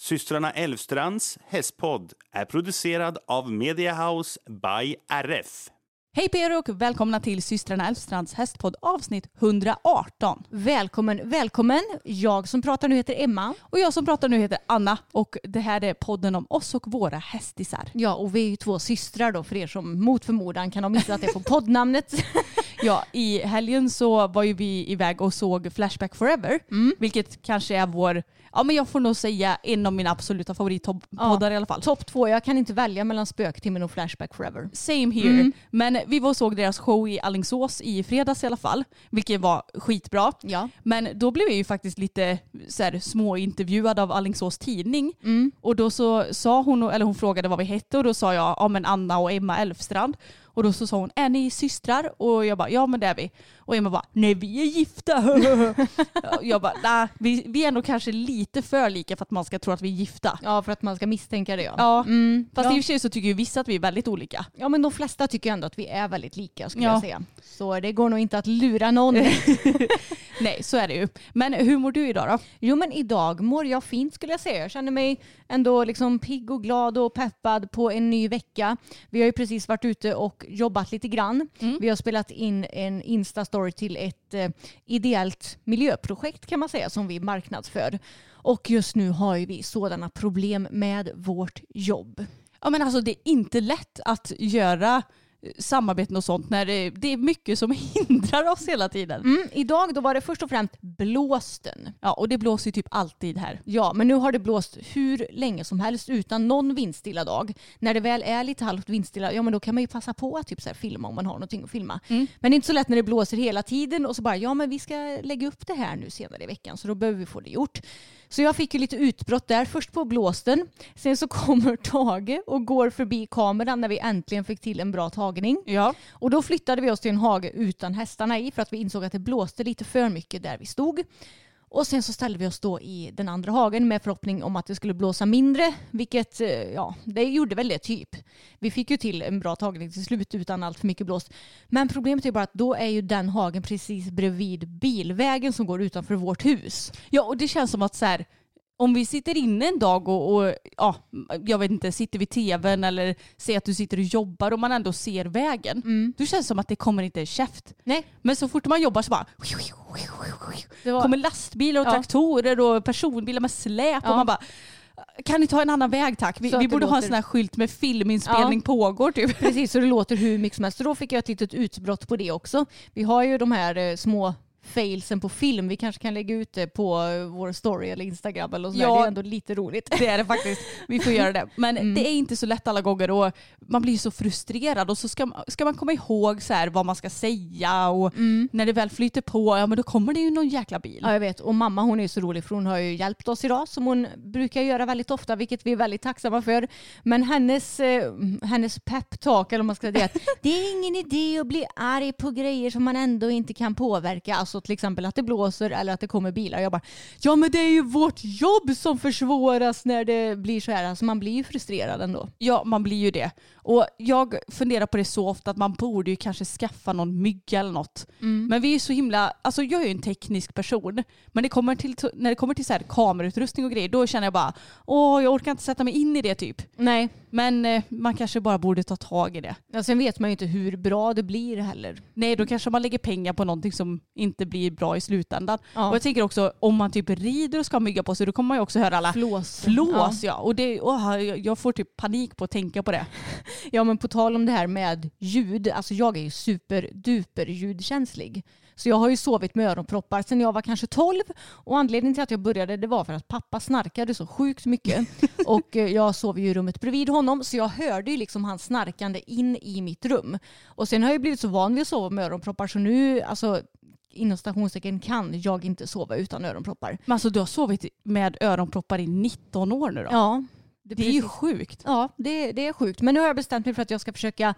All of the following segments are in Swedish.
Systrarna Elvstrands hästpodd är producerad av Mediahouse by RF. Hej på er och välkomna till systrarna Elfstrands hästpodd avsnitt 118. Välkommen, välkommen. Jag som pratar nu heter Emma. Och jag som pratar nu heter Anna och det här är podden om oss och våra hästisar. Ja, och vi är ju två systrar då för er som mot förmodan kan ha missat det på poddnamnet. Ja, i helgen så var ju vi iväg och såg Flashback Forever, vilket kanske är vår, ja men jag får nog säga en av mina absoluta favoritpoddar i alla fall. Topp två, jag kan inte välja mellan Spöktimmen och Flashback Forever. Same here. Men vi var och såg deras show i Allingsås i fredags i alla fall, vilket var skitbra. Ja. Men då blev jag ju faktiskt lite så här, småintervjuad av Allingsås tidning. Och då så sa hon, eller hon frågade vad vi hette och då sa jag, ja men Anna och Emma Elfstrand. Och då så sa hon, är ni systrar? Och jag bara, ja men det är vi. Och Emma bara, nej vi är gifta. jag bara, nej vi, vi är nog kanske lite för lika för att man ska tro att vi är gifta. Ja, för att man ska misstänka det ja. Ja, Mm, fast ja. i och för sig så tycker ju vissa att vi är väldigt olika. Ja men de flesta tycker ändå att vi är väldigt lika skulle Ja. jag säga. Så det går nog inte att lura någon. Nej, så är det ju. Men hur mår du idag då? Jo men idag mår jag fint skulle jag säga. Jag känner mig ändå liksom pigg och glad och peppad på en ny vecka. Vi har ju precis varit ute och jobbat lite grann. Vi har spelat in en Insta-story till ett eh, ideellt miljöprojekt kan man säga som vi marknadsför. Och just nu har ju vi sådana problem med vårt jobb. Ja men alltså det är inte lätt att göra samarbeten och sånt när det, det är mycket som hindrar oss hela tiden. Mm, idag då var det först och främst blåsten. Ja och det blåser ju typ alltid här. Ja, men nu har det blåst hur länge som helst utan någon vindstilla dag. När det väl är lite halvt vindstilla, ja men då kan man ju passa på att typ så filma om man har någonting att filma. Men det är inte så lätt när det blåser hela tiden och så bara, ja men vi ska lägga upp det här nu senare i veckan så då behöver vi få det gjort. Så jag fick ju lite utbrott där, först på blåsten, sen så kommer Tage och går förbi kameran när vi äntligen fick till en bra tagning. Ja. Och då flyttade vi oss till en hage utan hästarna i för att vi insåg att det blåste lite för mycket där vi stod. Och sen så ställde vi oss då i den andra hagen med förhoppning om att det skulle blåsa mindre, vilket eh, ja, det gjorde väl det typ. Vi fick ju till en bra tagning till slut utan allt för mycket blåst. Men problemet är bara att då är ju den hagen precis bredvid bilvägen som går utanför vårt hus. Ja och det känns som att så här, om vi sitter inne en dag och, och ja, jag vet inte, sitter vid tvn eller ser att du sitter och jobbar och man ändå ser vägen. Då känns det som att det kommer inte en käft. Nej, Men så fort man jobbar så bara det var... kommer lastbilar och Ja. traktorer och personbilar med släp Ja. och man bara kan ni ta en annan väg tack? Vi, vi borde ha en låter- sån här skylt med filminspelning Ja. pågår typ. Precis, så det låter hur mycket som helst. Så då fick jag ett litet utbrott på det också. Vi har ju de här eh, små failsen på film. Vi kanske kan lägga ut det på eh, vår story eller Instagram eller så Ja. Det är ändå lite roligt. Det är det faktiskt. Vi får göra det. Men Mm. det är inte så lätt alla gånger och man blir så frustrerad och så ska, ska man komma ihåg så vad man ska säga och när det väl flyter på, ja men då kommer det ju någon jäkla bil. Ja, jag vet. Och mamma hon är ju så rolig för hon har ju hjälpt oss idag som hon brukar göra väldigt ofta, vilket vi är väldigt tacksamma för. Men hennes, eh, hennes peptalk, eller vad man ska säga, att det är ingen idé att bli arg på grejer som man ändå inte kan påverka. Alltså till exempel att det blåser eller att det kommer bilar. Jag bara, ja men det är ju vårt jobb som försvåras när det blir så här. Alltså man blir ju frustrerad ändå. Ja, man blir ju det. Och jag funderar på det så ofta att man borde ju kanske skaffa någon mygga eller något. Men vi är så himla, alltså jag är ju en teknisk person. Men det kommer till, när det kommer till så här kamerautrustning och grejer, då känner jag bara, åh jag orkar inte sätta mig in i det typ. Nej, Men eh, man kanske bara borde ta tag i det. ja, sen vet man ju inte hur bra det blir heller. Nej, då kanske man lägger pengar på någonting som in, inte blir bra i slutändan. Ja. Och jag tänker också om man typ rider och ska ha mygga på sig då kommer man ju också höra alla Flås. flås ja. Och det, åh, jag- får typ panik på att tänka på det. Ja men på tal om det här med ljud, alltså jag är ju superduper ljudkänslig. Så jag har ju sovit med öronproppar sedan jag var kanske 12 och anledningen till att jag började det var för att pappa snarkade så sjukt mycket och eh, jag sov ju i rummet bredvid honom så jag hörde ju liksom hans snarkande in i mitt rum. Och sen har jag blivit så van vid att sova med öronproppar så nu, alltså inom stationstecken kan jag inte sova utan öronproppar. Men alltså du har sovit med öronproppar i 19 år nu då? Ja, det är ju sjukt. Ja, det, det är sjukt. Men nu har jag bestämt mig för att jag ska försöka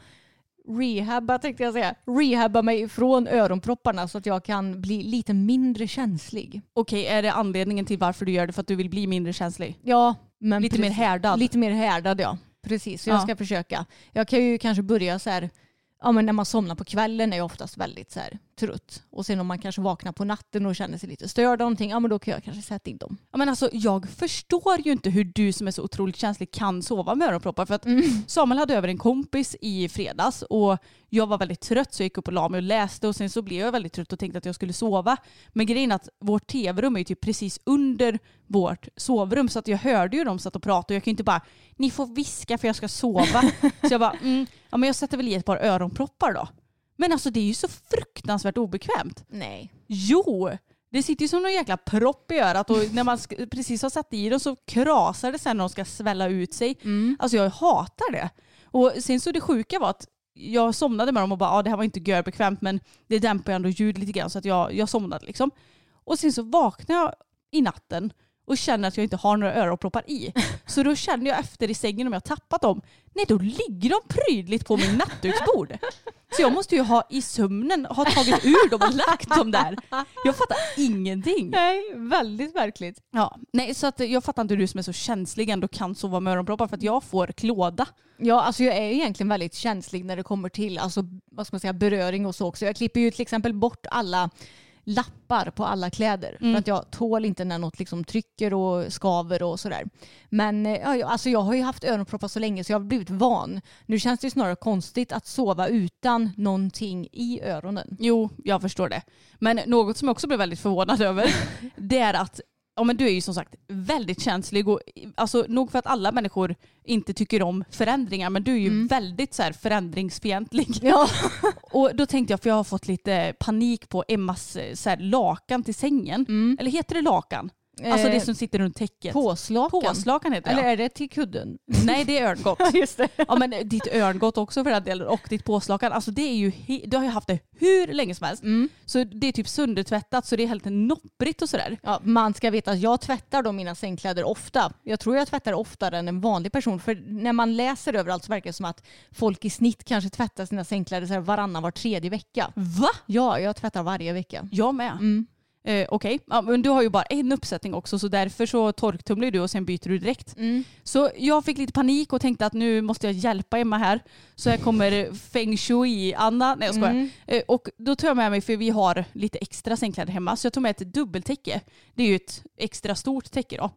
rehabba, tänkte jag säga. Rehabba mig från öronpropparna så att jag kan bli lite mindre känslig. Okej, är det anledningen till varför du gör det för att du vill bli mindre känslig? Ja, men Lite mer härdad? Lite mer härdad, ja. Precis, så jag Ja. ska försöka. Jag kan ju kanske börja så här, ja men när man somnar på kvällen är jag oftast väldigt så här trött. Och sen om man kanske vaknar på natten och känner sig lite störd av någonting, ja men då kan jag kanske sätta in dem. Ja, men alltså, jag förstår ju inte hur du som är så otroligt känslig kan sova med öronproppar. För att Samuel hade över en kompis i fredags och jag var väldigt trött så jag gick upp och la mig och läste och sen så blev jag väldigt trött och tänkte att jag skulle sova. Men grejen är att vårt tv-rum är ju typ precis under vårt sovrum så att jag hörde ju dem satt och pratade och jag kan ju inte bara ni får viska för jag ska sova. så jag bara mm, ja men jag sätter väl i ett par öronproppar då. Men alltså det är ju så fruktansvärt obekvämt. Nej. Jo! Det sitter ju som någon jäkla propp i örat och när man precis har satt i dem så krasar det sen när de ska svälla ut sig. Alltså jag hatar det. Och sen så det sjuka var att jag somnade med dem och bara ah, det här var inte görbekvämt men det dämpar ju ändå ljud lite grann så att jag, jag somnade liksom. Och sen så vaknade jag i natten och känner att jag inte har några öronproppar i. Så då känner jag efter i sängen om jag har tappat dem. Nej då ligger de prydligt på min nattduksbord. Så jag måste ju ha i sömnen ha tagit ur dem och lagt dem där. Jag fattar ingenting. Nej, väldigt verkligt. Ja, nej, så att jag fattar inte hur du som är så känslig ändå kan sova med öronproppar för att jag får klåda. Ja, alltså jag är egentligen väldigt känslig när det kommer till alltså, vad ska man säga, beröring och så också. Jag klipper ju till exempel bort alla lappar på alla kläder för att jag tål inte när något liksom trycker och skaver och sådär. Men eh, ja, alltså jag har ju haft öronproppar så länge så jag har blivit van. Nu känns det snarare konstigt att sova utan någonting i öronen. Jo, jag förstår det. Men något som jag också blev väldigt förvånad över det är att ja, men du är ju som sagt väldigt känslig och alltså, nog för att alla människor inte tycker om förändringar men du är ju väldigt så här, förändringsfientlig. Ja. Och då tänkte jag, för jag har fått lite panik på Emmas eh, så här, lakan till sängen. Eller heter det lakan? Alltså det Eh, som sitter runt täcket. Påslakan. Påslakan heter det. Eller är det till kudden? Nej det är örngott. Just det. Ja men ditt örngott också för den delen och ditt påslakan. Alltså det är ju, du har ju haft det hur länge som helst. Så det är typ söndertvättat så det är helt nopprigt och sådär. Ja, man ska veta att jag tvättar då mina sängkläder ofta. Jag tror jag tvättar oftare än en vanlig person. För när man läser överallt så verkar det som att folk i snitt kanske tvättar sina sängkläder så varannan var tredje vecka. Va? Ja, jag tvättar varje vecka. Jag med. Eh, Okej, ja, men du har ju bara en uppsättning också så därför så torktumlar du och sen byter du direkt. Så jag fick lite panik och tänkte att nu måste jag hjälpa Emma här. Så här kommer feng shui-Anna. Nej jag skojar. Eh, och då tog jag med mig, för vi har lite extra sängkläder hemma, så jag tog med ett dubbeltäcke. Det är ju ett extra stort täcke då.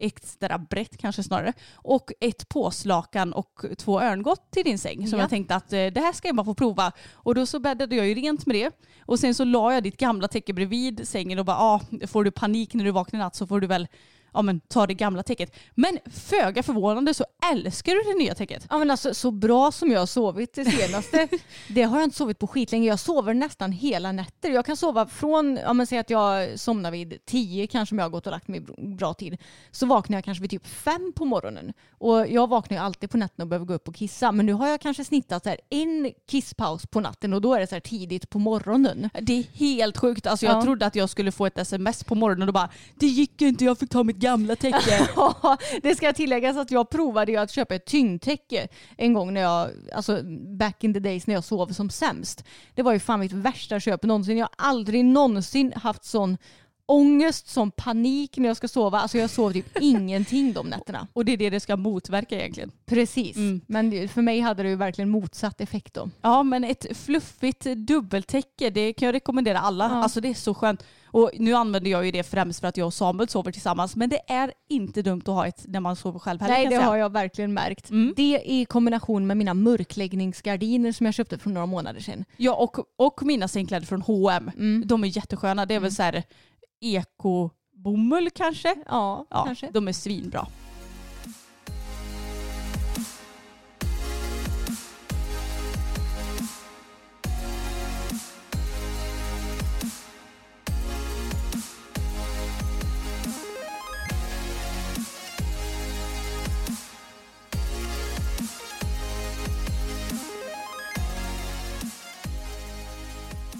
Extra brett kanske snarare. Och ett påslakan och två örngott till din säng. Som Ja. jag tänkte att eh, det här ska Emma få prova. Och då så bäddade jag ju rent med det. Och sen så la jag ditt gamla täcke bredvid sängen och bara ah, får du panik när du vaknar natt så får du väl ja, men, ta det gamla täcket. Men föga förvånande så älskar du det nya täcket. Ja, men alltså, så bra som jag har sovit det senaste, det har jag inte sovit på skitlänge. Jag sover nästan hela nätter. Jag kan sova från, ja men säg att jag somnar vid tio kanske om jag har gått och lagt mig bra tid. Så vaknar jag kanske vid typ fem på morgonen. Och jag vaknar ju alltid på nätterna och behöver gå upp och kissa. Men nu har jag kanske snittat så här en kisspaus på natten och då är det så här tidigt på morgonen. Det är helt sjukt. Alltså, jag Ja. trodde att jag skulle få ett sms på morgonen och bara det gick inte, jag fick ta mitt gamla täcke. Ja, det ska tilläggas att jag provade ju att köpa ett tyngdtäcke en gång när jag, alltså back in the days när jag sov som sämst. Det var ju fan mitt värsta köp någonsin. Jag har aldrig någonsin haft sån ångest, sån panik när jag ska sova. Alltså jag sov typ ingenting de nätterna. och det är det det ska motverka egentligen. Precis. Men det- för mig hade det ju verkligen motsatt effekt då. Ja men ett fluffigt dubbeltäcke det kan jag rekommendera alla. Ja. Alltså det är så skönt. Och nu använder jag ju det främst för att jag och Samuel sover tillsammans. Men det är inte dumt att ha ett när man sover själv heller Nej, det har jag verkligen märkt. Mm. Det i kombination med mina mörkläggningsgardiner som jag köpte för några månader sedan. Ja och, och mina sängkläder från H&M. Mm. De är jättesköna. Det är väl så här ekobomull kanske? Ja, Ja, kanske. de är svinbra.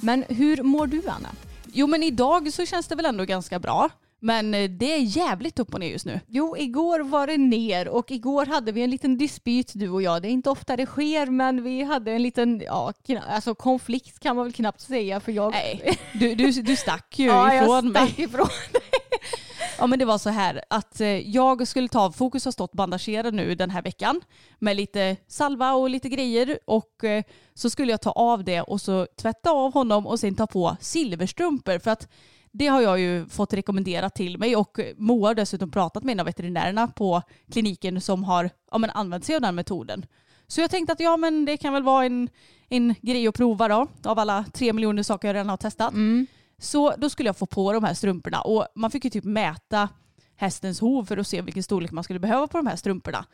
Men hur mår du Anna? Jo men idag så känns det väl ändå ganska bra. Men eh, det är jävligt upp och ner just nu. Jo, igår var det ner och igår hade vi en liten dispyt du och jag. Det är inte ofta det sker men vi hade en liten ja, alltså konflikt kan man väl knappt säga för jag... Nej, du, du, du stack ju ja, ifrån jag mig. stack ifrån. Ja men det var så här att eh, jag skulle ta, Fokus har stått bandagerad nu den här veckan med lite salva och lite grejer och eh, så skulle jag ta av det och så tvätta av honom och sen ta på silverstrumpor för att det har jag ju fått rekommenderat till mig och Moa har dessutom pratat med en av veterinärerna på kliniken som har ja, men använt sig av den metoden. Så jag tänkte att ja men det kan väl vara en, en grej att prova då av alla tre miljoner saker jag redan har testat. Mm. Så då skulle jag få på de här strumporna och man fick ju typ mäta hästens hov för att se vilken storlek man skulle behöva på de här strumporna.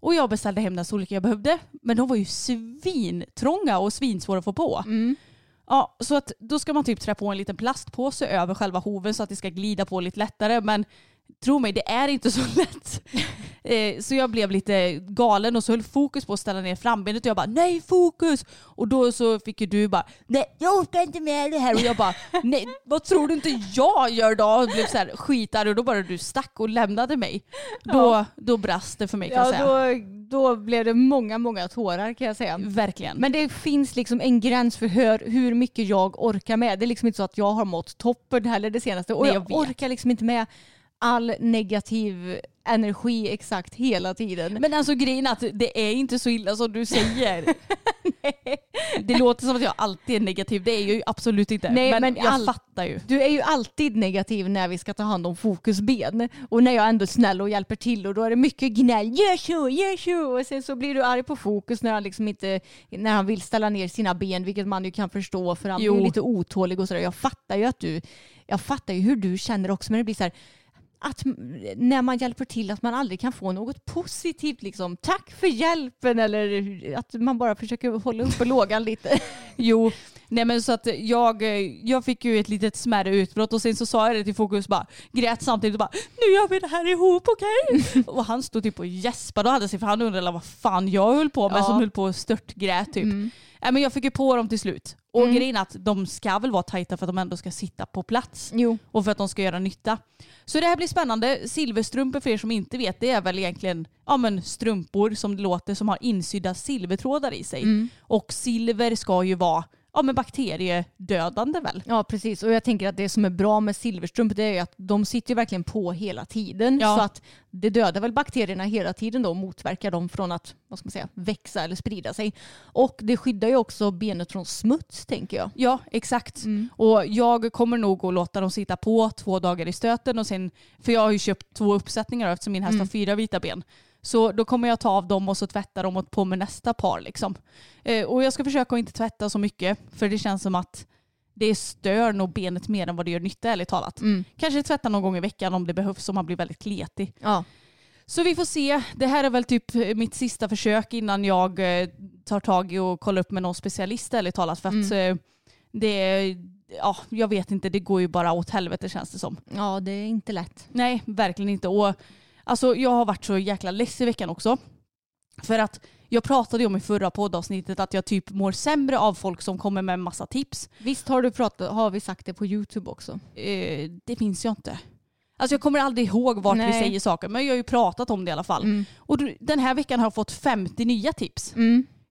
Och jag beställde hem den storlek jag behövde men de var ju svintrånga och svinsvåra att få på. Ja, så att då ska man typ trä på en liten plastpåse över själva hoven så att det ska glida på lite lättare. Men tro mig, det är inte så lätt. Eh, så jag blev lite galen och så höll fokus på att ställa ner frambenet och jag bara nej fokus! Och då så fick ju du bara nej jag orkar inte med det här och jag bara nej vad tror du inte jag gör då? Och blev så här skitarg och då bara du stack och lämnade mig. Då, då brast det för mig kan jag Ja, säga. då, då blev det många, många tårar kan jag säga. Verkligen. Men det finns liksom en gräns för hur, hur mycket jag orkar med. Det är liksom inte så att jag har mått toppen heller det senaste. Och Nej, jag, jag orkar liksom inte med all negativ energi exakt hela tiden. Men alltså grejen är att det är inte så illa som du säger. det låter som att jag alltid är negativ. Det är jag ju absolut inte. Nej, men, men jag all- fattar ju. Du är ju alltid negativ när vi ska ta hand om fokusben. Och när jag ändå är snäll och hjälper till och då är det mycket gnäll. Gör så, gör så. Och sen så blir du arg på fokus när han liksom inte, när han vill ställa ner sina ben, vilket man ju kan förstå för han Jo. är lite otålig och sådär. Jag fattar ju att du, jag fattar ju hur du känner också men det blir så här att när man hjälper till att man aldrig kan få något positivt liksom. Tack för hjälpen eller att man bara försöker hålla uppe lågan lite. Jo, nej men så att jag, jag fick ju ett litet smärre utbrott och sen så sa jag det till Fokus bara grät samtidigt och bara nu gör vi det här ihop okej? och han stod typ och gäspade och hade sig för han undrade vad fan jag höll på med Ja. som höll på att störtgrät typ. Nej, men jag fick ju på dem till slut. Och grejen är att de ska väl vara tajta för att de ändå ska sitta på plats. Jo. och för att de ska göra nytta. Så det här blir spännande. Silverstrumpor för er som inte vet det är väl egentligen ja, men strumpor som det låter som har insydda silvertrådar i sig. Och silver ska ju vara ja, men bakteriedödande väl? Ja precis och jag tänker att det som är bra med silverstrumpor det är att de sitter ju verkligen på hela tiden. Ja. Så att det dödar väl bakterierna hela tiden då och motverkar dem från att vad ska man säga, växa eller sprida sig. Och det skyddar ju också benet från smuts tänker jag. Ja, exakt. Och jag kommer nog att låta dem sitta på två dagar i stöten och sen, för jag har ju köpt två uppsättningar eftersom min häst har fyra vita ben. Så då kommer jag ta av dem och så tvätta dem och på med nästa par. Liksom. Eh, och jag ska försöka att inte tvätta så mycket för det känns som att det stör nog benet mer än vad det gör nytta ärligt talat. Kanske tvätta någon gång i veckan om det behövs om man blir väldigt kletig. Ja. Så vi får se. Det här är väl typ mitt sista försök innan jag eh, tar tag i och kollar upp med någon specialist ärligt talat. För att eh, det, ja, jag vet inte, det går ju bara åt helvete känns det som. ja det är inte lätt. Nej, verkligen inte. Och, alltså, jag har varit så jäkla less i veckan också. För att jag pratade ju om i förra poddavsnittet att jag typ mår sämre av folk som kommer med massa tips. Visst har du pratat, har vi sagt det på YouTube också? Eh, det minns jag inte. Alltså jag kommer aldrig ihåg vart vi Nej. säger saker men jag har ju pratat om det i alla fall. Och du- den här veckan har jag fått 50 nya tips.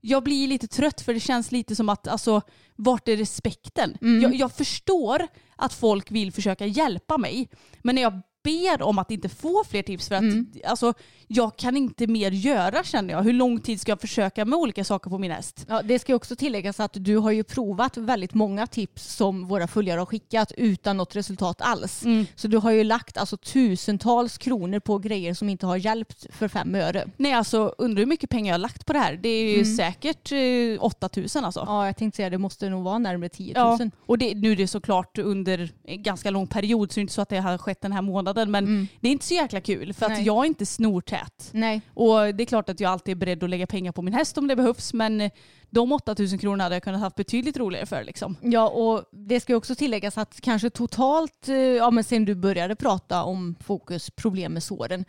Jag blir lite trött för det känns lite som att alltså, vart är respekten? Jag, jag förstår att folk vill försöka hjälpa mig men när jag ber om att inte få fler tips för att Mm. alltså, jag kan inte mer göra känner jag. Hur lång tid ska jag försöka med olika saker på min häst? Ja, det ska också tilläggas att du har ju provat väldigt många tips som våra följare har skickat utan något resultat alls. Mm. Så du har ju lagt alltså tusentals kronor på grejer som inte har hjälpt för fem öre. Nej alltså undrar hur mycket pengar jag har lagt på det här. Det är ju säkert eh, 8000 alltså. Ja, jag tänkte säga det måste nog vara närmare 10 000. Ja, och det, nu är det såklart under en ganska lång period så det är inte så att det har skett den här månaden men det är inte så jäkla kul för att Nej. jag är inte snortät. Nej. Och det är klart att jag alltid är beredd att lägga pengar på min häst om det behövs men de 8000 kronor hade jag kunnat haft betydligt roligare för liksom. Ja, och det ska också tilläggas att kanske totalt, eh, ja men sen du började prata om fokus, problem med såren,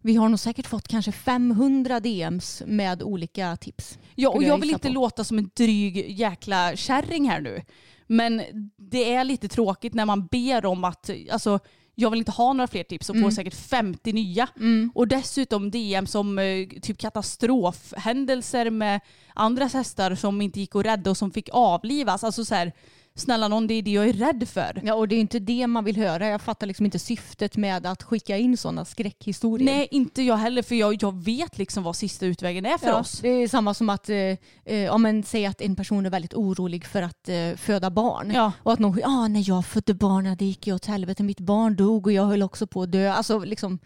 vi har nog säkert fått kanske 500 DMs med olika tips. Ja, och jag jag vill inte på. låta som en dryg jäkla kärring här nu. Men det är lite tråkigt när man ber om att, alltså jag vill inte ha några fler tips och får säkert 50 nya. Och dessutom DM som eh, typ katastrofhändelser med andras hästar som inte gick att rädda och som fick avlivas. Alltså så här, snälla någon det är det jag är rädd för. Ja, och det är inte det man vill höra. Jag fattar liksom inte syftet med att skicka in sådana skräckhistorier. Nej, inte jag heller för jag, jag vet liksom vad sista utvägen är för Ja, oss. det är samma som att eh, eh, om man säger att en person är väldigt orolig för att eh, föda barn. Ja. Och att någon ah, när jag födde barn, det gick ju åt helvete, mitt barn dog och jag höll också på att dö. Alltså liksom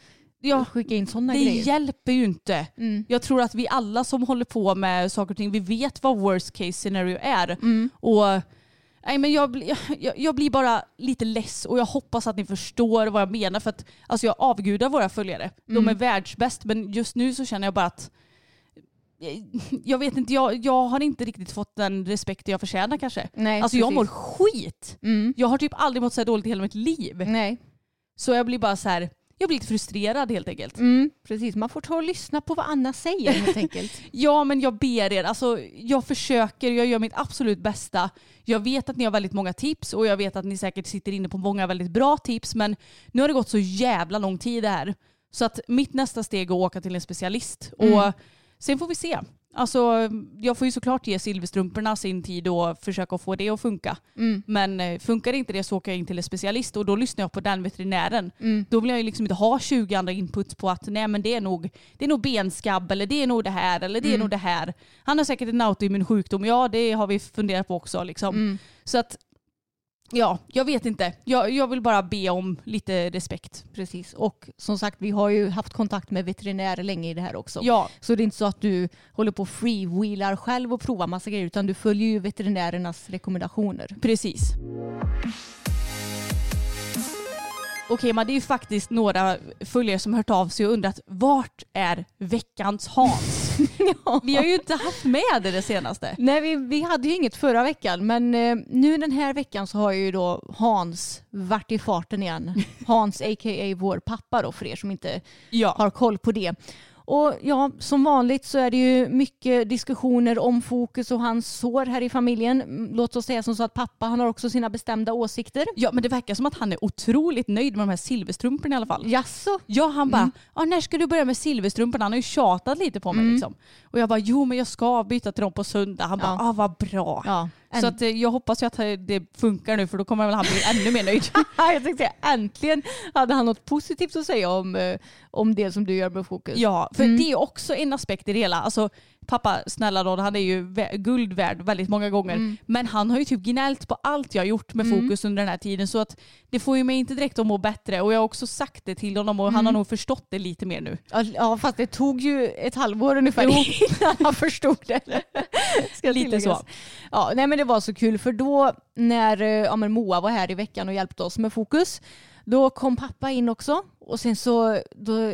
Ja, skicka in sådana det grejer. hjälper ju inte. Mm. Jag tror att vi alla som håller på med saker och ting, vi vet vad worst case scenario är. Mm. Och nej, men jag, blir- jag, jag blir bara lite less och jag hoppas att ni förstår vad jag menar. För att, alltså jag avgudar våra följare. De Mm. är världsbäst men just nu så känner jag bara att jag vet inte, jag, jag har inte riktigt fått den respekt jag förtjänar kanske. Nej, alltså jag mår precis. skit. Mm. Jag har typ aldrig mått så här dåligt i hela mitt liv. Nej. Så jag blir bara så här, jag blir lite frustrerad helt enkelt. Mm, precis, man får ta och lyssna på vad Anna säger helt enkelt. Ja men jag ber er, alltså, jag försöker, jag gör mitt absolut bästa. Jag vet att ni har väldigt många tips och jag vet att ni säkert sitter inne på många väldigt bra tips men nu har det gått så jävla lång tid det här. Så att mitt nästa steg är att åka till en specialist och sen får vi se. Alltså, jag får ju såklart ge silverstrumporna sin tid och försöka få det att funka. Men eh, funkar inte det så åker jag in till en specialist och då lyssnar jag på den veterinären. Då vill jag ju liksom inte ha 20 andra inputs på att nej men det är nog, det är nog benskabb eller det är nog det här eller det är nog det här. Han har säkert en autoimmun sjukdom, ja det har vi funderat på också. Liksom. Så att Ja, jag vet inte. Jag, jag vill bara be om lite respekt. Precis. Och som sagt, vi har ju haft kontakt med veterinärer länge i det här också. Ja, Så det är inte så att du håller på och freewheelar själv och provar massa grejer utan du följer ju veterinärernas rekommendationer. precis. Okej, men det är ju faktiskt några följare som har hört av sig och undrat vart är veckans Hans? Vi har ju inte haft med det det senaste. Nej, vi, vi hade ju inget förra veckan men eh, nu den här veckan så har ju då Hans varit i farten igen. Hans a.k.a. vår pappa då för er som inte Ja. har koll på det. Och ja, som vanligt så är det ju mycket diskussioner om fokus och hans sår här i familjen. Mm, Låt oss säga som så att pappa han har också sina bestämda åsikter. ja, men det verkar som att han är otroligt nöjd med de här silverstrumporna i alla fall. Jaså? Ja, han bara, ah, när ska du börja med silverstrumporna? Han har ju tjatat lite på mig liksom. Och jag bara, jo men jag ska byta till dem på söndag. Han bara, Ja. ah vad bra. Ja. Så att, eh, jag hoppas ju att det funkar nu för då kommer väl han bli ännu mer nöjd. jag tänkte äntligen hade han något positivt att säga om, eh, om det som du gör med fokus. Ja, för det är också en aspekt i det hela. Alltså, pappa, snälla då, han är ju guld värd väldigt många gånger. Men han har ju typ gnällt på allt jag har gjort med fokus under den här tiden. Så att det får ju mig inte direkt att må bättre. Och jag har också sagt det till honom och han har nog förstått det lite mer nu. Ja, fast det tog ju ett halvår ungefär innan han förstod det. Ska Lite tilläggas. så. Ja, nej men det var så kul för då när eh, ja, Moa var här i veckan och hjälpte oss med fokus då kom pappa in också och sen så då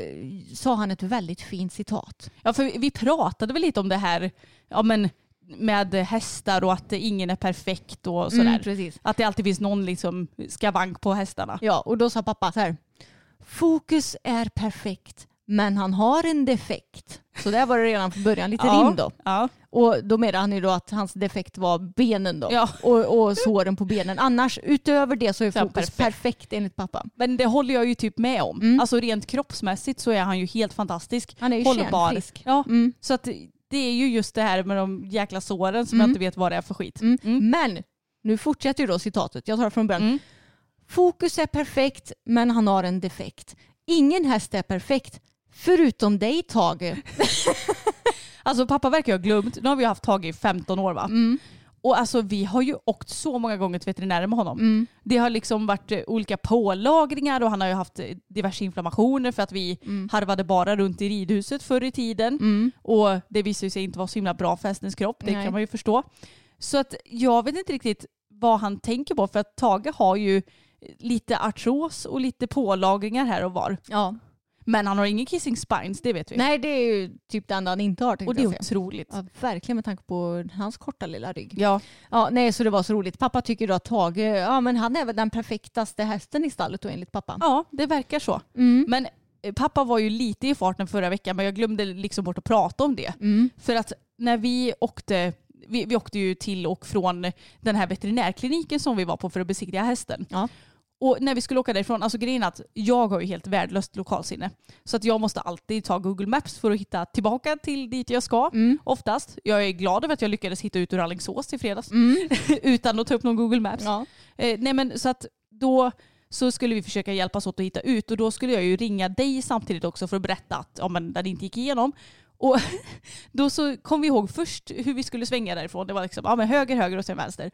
sa han ett väldigt fint citat. Ja, för vi pratade väl lite om det här ja, men med hästar och att ingen är perfekt och sådär. Mm. Att det alltid finns någon liksom skavank på hästarna. Ja, och då sa pappa så här. Fokus är perfekt men han har en defekt. Så där var det redan från början lite rim då. Ja. Och då menar han ju då att hans defekt var benen då. Ja. Och, och såren på benen. Annars utöver det så är Så fokus perfekt. perfekt. enligt pappa. Men det håller jag ju typ med om. Alltså rent kroppsmässigt så är han ju helt fantastisk. Mm. Han är ju Hållbar. kärnfrisk. Ja, Mm. så att det är ju just det här med de jäkla såren som jag inte vet vad det är för skit. Mm. Men nu fortsätter ju då citatet. Jag tar det från början. Mm. Fokus är perfekt men han har en defekt. Ingen häst är perfekt förutom dig Tage. Alltså pappa verkar ha glömt. Nu har vi haft Tage i 15 år va? Mm. Och alltså vi har ju åkt så många gånger till veterinären med honom. Mm. Det har liksom varit eh, olika pålagringar och han har ju haft eh, diverse inflammationer för att vi Mm. harvade bara runt i ridhuset förr i tiden. Och det visade sig inte vara så himla bra för hästens kropp, det Nej. kan man ju förstå. Så att jag vet inte riktigt vad han tänker på för att Tage har ju lite artros och lite pålagringar här och var. Ja. Men han har ingen kissing spines, det vet vi. Nej det är ju typ det enda han inte har och det är otroligt. Ja, verkligen med tanke på hans korta lilla rygg. Ja. Ja, nej, så det var så roligt. Pappa tycker då att Tage, ja men han är väl den perfektaste hästen i stallet då enligt pappa. ja, det verkar så. Mm. Men eh, pappa var ju lite i farten förra veckan men jag glömde liksom bort att prata om det. Mm. För att när vi åkte, vi, vi åkte ju till och från den här veterinärkliniken som vi var på för att besiktiga hästen. Ja. Och när vi skulle åka därifrån, alltså grejen är att jag har ju helt värdelöst lokalsinne. Så att jag måste alltid ta Google Maps för att hitta tillbaka till dit jag ska. Mm. Oftast. Jag är glad över att jag lyckades hitta ut ur Alingsås i fredags. Utan att ta upp någon Google Maps. Mm. Ja. Eh, nej men så att då så skulle vi försöka hjälpas åt att hitta ut och då skulle jag ju ringa dig samtidigt också för att berätta att ja, men den inte gick igenom. Och då så kom vi ihåg först hur vi skulle svänga därifrån. Det var liksom ja, men höger, höger och sen vänster.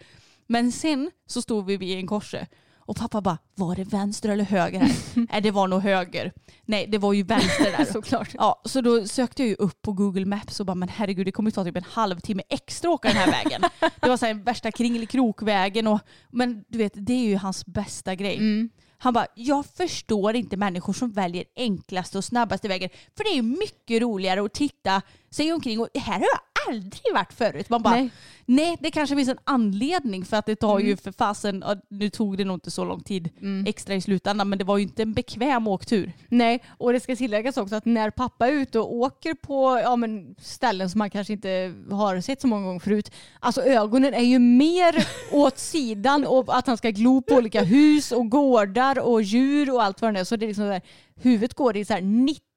Men sen så stod vi vid en korse och pappa bara, var det vänster eller höger här? Nej det var nog höger. Nej det var ju vänster där. Såklart. Ja, så då sökte jag ju upp på Google Maps och bara men herregud det kommer ju ta typ en halvtimme extra att åka den här vägen. Det var så här värsta kringelikrokvägen och men du vet det är ju hans bästa grej. Mm. Han bara, jag förstår inte människor som väljer enklaste och snabbaste vägen. För det är ju mycket roligare att titta sig omkring och här har jag aldrig varit förut. Man bara, Nej. nej, det kanske finns en anledning för att det tar ju för fasen, nu tog det nog inte så lång tid extra i slutändan men det var ju inte en bekväm åktur. Nej, och det ska tilläggas också att när pappa är ute och åker på ja, men ställen som man kanske inte har sett så många gånger förut, alltså ögonen är ju mer åt sidan och att han ska glo på olika hus och gårdar och djur och allt vad det är. Så det är liksom där, huvudet går i så här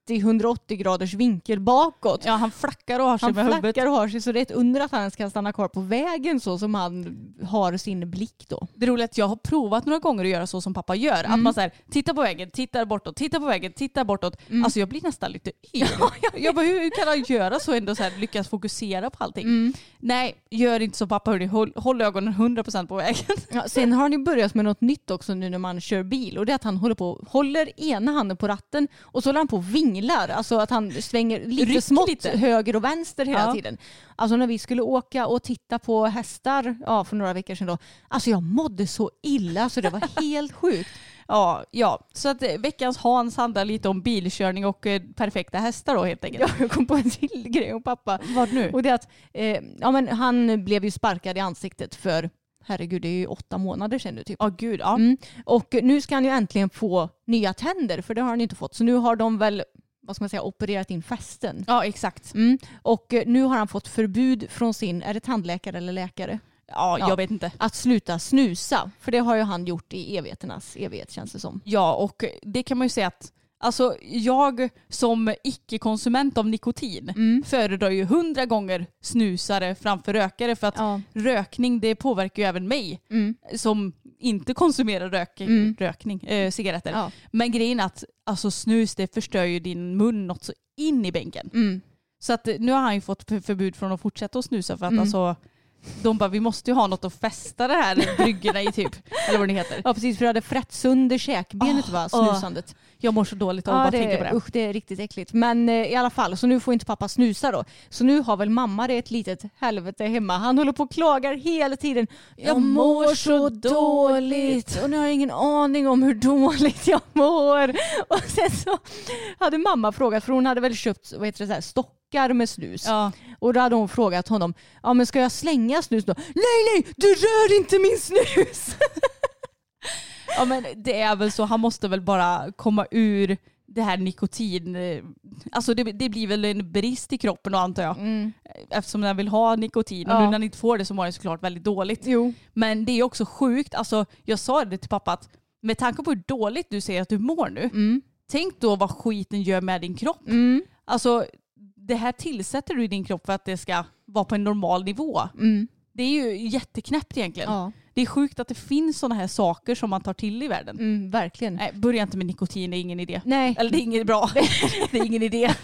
90-180 graders vinkel bakåt. Ja, han flackar och har sig Han med huvudet. och har sig så det är ett under att han ens kan stanna kvar på vägen så som han har sin blick då. Det roliga är att jag har provat några gånger att göra så som pappa gör. Att man så här, tittar på vägen, tittar bortåt, tittar på vägen, tittar bortåt. Alltså jag blir nästan lite yr. jag bara, hur kan han göra så ändå så här, lyckas fokusera på allting? Nej, gör inte som pappa hörni. Håll, håll ögonen 100% på vägen. Ja, sen har han ju börjat med något nytt också nu när man kör bil och det är att han håller på håller ena handen på ratten och så håller han på och vinglar. Alltså att han svänger lite Rycker smått lite. höger och vänster hela Ja. tiden. Alltså när vi skulle åka och titta på hästar ja, för några veckor sedan då. Alltså jag mådde så illa så det var helt sjukt. Ja, ja. Så att eh, veckans Hans handlar lite om bilkörning och eh, perfekta hästar då helt enkelt. Ja, jag kom på en till grej om pappa. Vad nu? Och det att eh, ja, men han blev ju sparkad i ansiktet för herregud det är ju åtta månader sedan nu typ. Ja, gud. Ja. Mm. Och nu ska han ju äntligen få nya tänder för det har han inte fått. Så nu har de väl vad ska man säga, opererat in fästen. ja, exakt. Mm. Och eh, nu har han fått förbud från sin, är det tandläkare eller läkare? Ja, Ja. jag vet inte. Att sluta snusa. För det har ju han gjort i evigheternas evighet känns det som. Ja, och det kan man ju säga att Alltså jag som icke-konsument av nikotin föredrar ju hundra gånger snusare framför rökare för att Ja. rökning det påverkar ju även mig Mm. som inte konsumerar rök, rökning, eh, cigaretter. Ja. Men grejen är att alltså, snus det förstör ju din mun något så in i bänken. Mm. Så att eh, nu har han ju fått för- förbud från att fortsätta att snusa för att alltså de bara vi måste ju ha något att fästa det här bryggorna i typ. Eller vad det heter. Ja precis för det hade frätt sönder käkbenet Åh, va, åh. snusandet. Jag mår så dåligt av att Ja, bara det, tänka på det. Usch, det är riktigt äckligt. Men eh, i alla fall, så nu får inte pappa snusa då. Så nu har väl mamma det ett litet helvete hemma. Han håller på och klagar hela tiden. Jag mår så dåligt och nu har jag ingen aning om hur dåligt jag mår. Och sen så hade mamma frågat, för hon hade väl köpt vad heter det, så här, stockar med snus. Ja. Och då hade hon frågat honom, ja men ska jag slänga snus då? Nej nej, du rör inte min snus! Ja men det är väl så, han måste väl bara komma ur det här nikotin. eh, Alltså det, det blir väl en brist i kroppen då antar jag. Eftersom den vill ha nikotin och Ja. nu när han inte får det så mår han såklart väldigt dåligt. Jo. Men det är också sjukt, alltså jag sa det till pappa att med tanke på hur dåligt du säger att du mår nu, tänk då vad skiten gör med din kropp. Mm. Alltså det här tillsätter du i din kropp för att det ska vara på en normal nivå. Mm. Det är ju jätteknäppt egentligen. Ja. Det är sjukt att det finns sådana här saker som man tar till i världen. Mm, verkligen. Nej, börja inte med nikotin, det är ingen idé. Nej. Eller det är inget bra. det är ingen idé.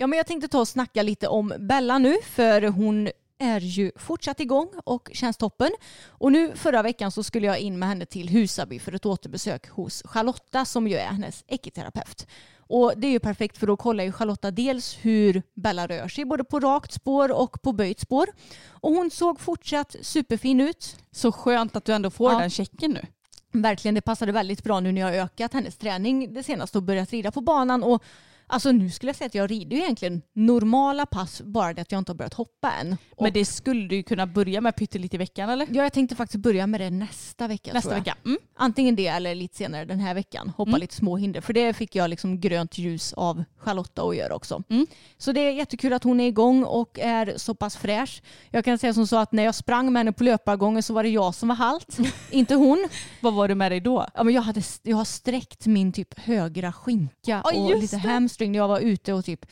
Ja, men jag tänkte ta och snacka lite om Bella nu för hon är ju fortsatt igång och känns toppen. Och nu förra veckan så skulle jag in med henne till Husaby för ett återbesök hos Charlotta som ju är hennes ekiterapeut. Och det är ju perfekt för då kollar ju Charlotta dels hur Bella rör sig både på rakt spår och på böjt spår. Och hon såg fortsatt superfin ut. Så skönt att du ändå får Ja. den checken nu. Verkligen, det passade väldigt bra nu när jag ökat hennes träning det senaste och börjat rida på banan. Och alltså nu skulle jag säga att jag rider ju egentligen normala pass, bara det att jag inte har börjat hoppa än. Och, Men det skulle du ju kunna börja med pyttelite i veckan eller? ja, jag tänkte faktiskt börja med det nästa vecka. Nästa vecka. Mm. Antingen det eller lite senare den här veckan. Hoppa Mm. lite små hinder. För det fick jag liksom grönt ljus av Charlotta att göra också. Mm. Så det är jättekul att hon är igång och är så pass fräsch. Jag kan säga som så att när jag sprang med henne på löpargången så var det jag som var halt. inte hon. Vad var det med dig då? Ja, men jag, hade, jag har sträckt min typ högra skinka Ja, och lite det. Hamstring när jag var ute och typ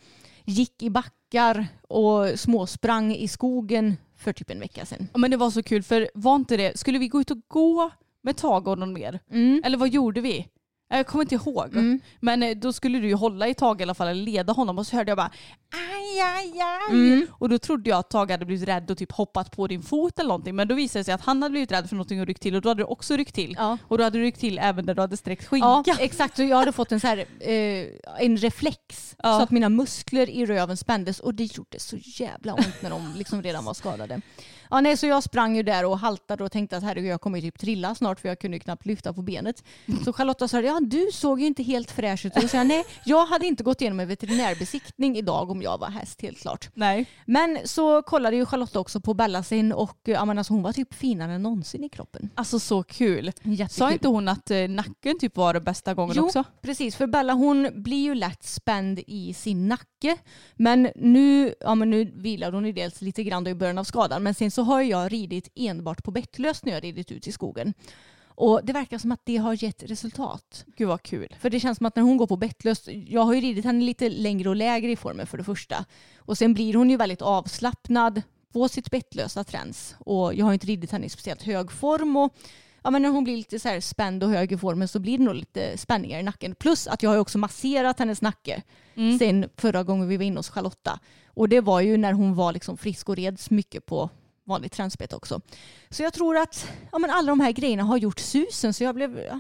gick i backar och småsprang i skogen för typ en vecka sedan. Ja, men det var så kul för var inte det, skulle vi gå ut och gå med någon mer? Mm. Eller vad gjorde vi? Jag kommer inte ihåg. Mm. Men eh, då skulle du ju hålla i Tage i alla fall, eller leda honom och så hörde jag bara aj, aj, aj. Mm. Och då trodde jag att Tage hade blivit rädd och typ hoppat på din fot eller någonting. Men då visade det sig att han hade blivit rädd för någonting och ryckt till och då hade du också ryckt till. Ja. Och då hade du ryckt till även där du hade sträckt skinka. Ja, exakt. Och jag hade fått en, så här, eh, en reflex Ja. så att mina muskler i röven spändes och det gjorde så jävla ont när de liksom redan var skadade. Ja, nej, så jag sprang ju där och haltade och tänkte att herregud jag kommer typ trilla snart för jag kunde knappt lyfta på benet. Så Charlotta sa ja du såg ju inte helt fräsch ut. Och då sa jag nej jag hade inte gått igenom en veterinärbesiktning idag om jag var häst helt klart. Nej. Men så kollade ju Charlotta också på Bella sin och ja, men alltså, hon var typ finare än någonsin i kroppen. Alltså så kul. Jättekul. Sa inte hon att eh, nacken typ var det bästa gången Jo, också? precis. För Bella hon blir ju lätt spänd i sin nacke. Men nu, ja, men nu vilar hon ju dels lite grann i början av skadan. Men sen så har jag ridit enbart på bettlöst när jag ridit ut i skogen. Och det verkar som att det har gett resultat. Gud vad kul. För det känns som att när hon går på bettlöst, jag har ju ridit henne lite längre och lägre i formen för det första. Och sen blir hon ju väldigt avslappnad på sitt bettlösa träns. Och jag har inte ridit henne i speciellt hög form. Och ja, men när hon blir lite så här spänd och hög i formen så blir det nog lite spänningar i nacken. Plus att jag har också masserat hennes nacke sen förra gången vi var inne hos Charlotta. Och det var ju när hon var liksom frisk och reds mycket på vanligt tränsbete också. Så jag tror att ja, men alla de här grejerna har gjort susen så jag blev